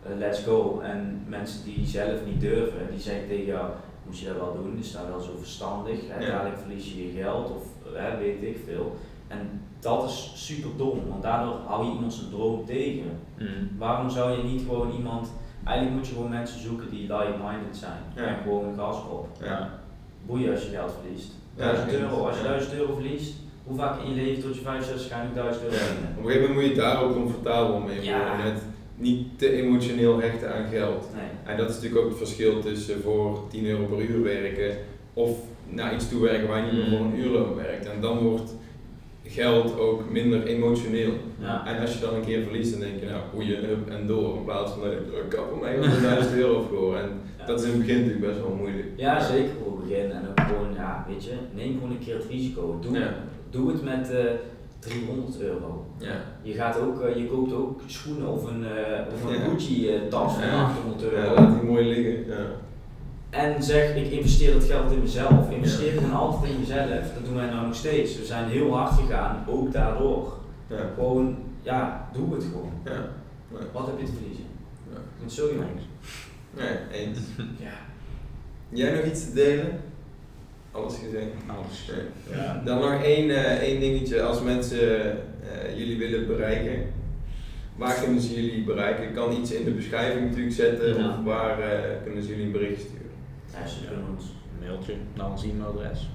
eh, let's go. En mensen die zelf niet durven, die zeggen tegen jou, moet je dat wel doen, is dat wel zo verstandig, hè? Ja. dadelijk verlies je je geld of hè, weet ik veel. En dat is super dom, want daardoor hou je iemand zijn droom tegen. Mm. Waarom zou je niet gewoon iemand, eigenlijk moet je gewoon mensen zoeken die like-minded zijn Ja. en gewoon gas op. Ja. Boeien als je geld verliest. Ja, 1000 eens. euro, als je Ja. 1000 euro verliest, hoe vaak in je leven tot je 65 ga je nu 1000 euro Ja. verdienen? Op een gegeven moment moet je daar ook comfortabel mee worden, net niet te emotioneel hechten aan geld. Nee. En dat is natuurlijk ook het verschil tussen voor 10 euro per uur werken of naar iets toe werken waar je niet meer voor een uurloon werkt. En dan wordt geld ook minder emotioneel. Ja. En als je dan een keer verliest, dan denk je, nou, boeien, hup en door. In plaats van dat je er kappen mee op 1000 euro verloren. En Ja. dat is in het begin natuurlijk best wel moeilijk. Ja, zeker voor het begin. En ook gewoon, ja, weet je, neem gewoon een keer het risico. Doe, Ja. doe het met eh 300 euro. Ja. Je, gaat ook, eh, je koopt ook schoenen of een, eh of een Ja. Gucci eh, tas van Ja. 800 euro. Laat die mooi liggen. En zeg, ik investeer dat geld in mezelf. Investeer gewoon altijd in jezelf. Dat doen wij nou nog steeds. We zijn heel hard gegaan, ook daardoor. Ja. Gewoon, ja, doe het gewoon. Ja. Nee. Wat heb je te verliezen? Ja. Zo jong. Nee, eens. Ja. Jij nog iets te delen? Alles gezegd. Alles. Ja. Dan nog één, eh, één dingetje. Als mensen eh, jullie willen bereiken, waar kunnen ze jullie bereiken? Ik kan iets in de beschrijving natuurlijk zetten Ja. of waar eh, kunnen ze jullie een bericht sturen? Ja, ze kunnen ons. Een mailtje naar ons e-mailadres.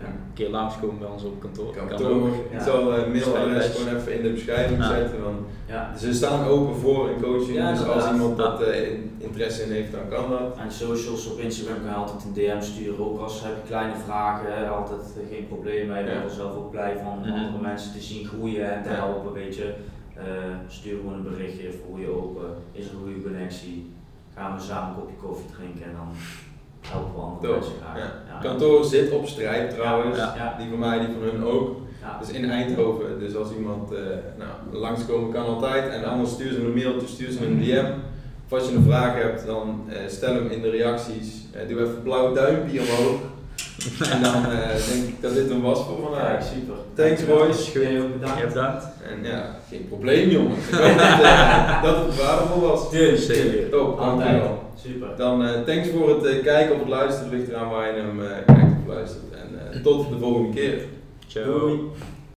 Ja. Een keer langskomen bij ons op kantoor. Kan Kantoor, ook. ik zal eh, mailadres gewoon even in de beschrijving Ja. zetten. Want Ja. ze staan open voor een coaching, Ja, dus als iemand dat eh, in- interesse in heeft, dan kan dat. En socials op Instagram kan je altijd een DM sturen. Ook als heb je kleine vragen, hè, altijd eh, geen probleem. Wij Ja. worden er zelf ook blij van Mhm. andere mensen te zien groeien en te Ja. helpen. Weet je. Eh, stuur gewoon een berichtje, voel je open. Is er een goede connectie? Gaan we samen een kopje koffie drinken en dan helpen we andere mensen graag. Ja. Ja. Kantoor zit op strijd trouwens. Ja. Ja. Die van mij, die van hun ook. Ja. Dus in Eindhoven. Dus als iemand eh nou, langskomen kan altijd. En anders stuur ze een mailtje, stuur ze een DM. Of als je een vraag hebt, dan eh, stel hem in de reacties. Eh, doe even een blauw duimpje omhoog. en dan eh, denk ik dat dit een was voor vandaag. super. Thanks, boys. Jij ook bedankt. Ja, bedankt. En ja, geen probleem jongens. Ik hoop dat, dat het waardevol was. Zeker. Top, Altijd. dankjewel. Super. Dan eh, thanks voor het eh, kijken of het luisteren. Ligt eraan waar je hem eh, kijkt of luistert. En eh, tot de volgende keer. Ciao. Doei.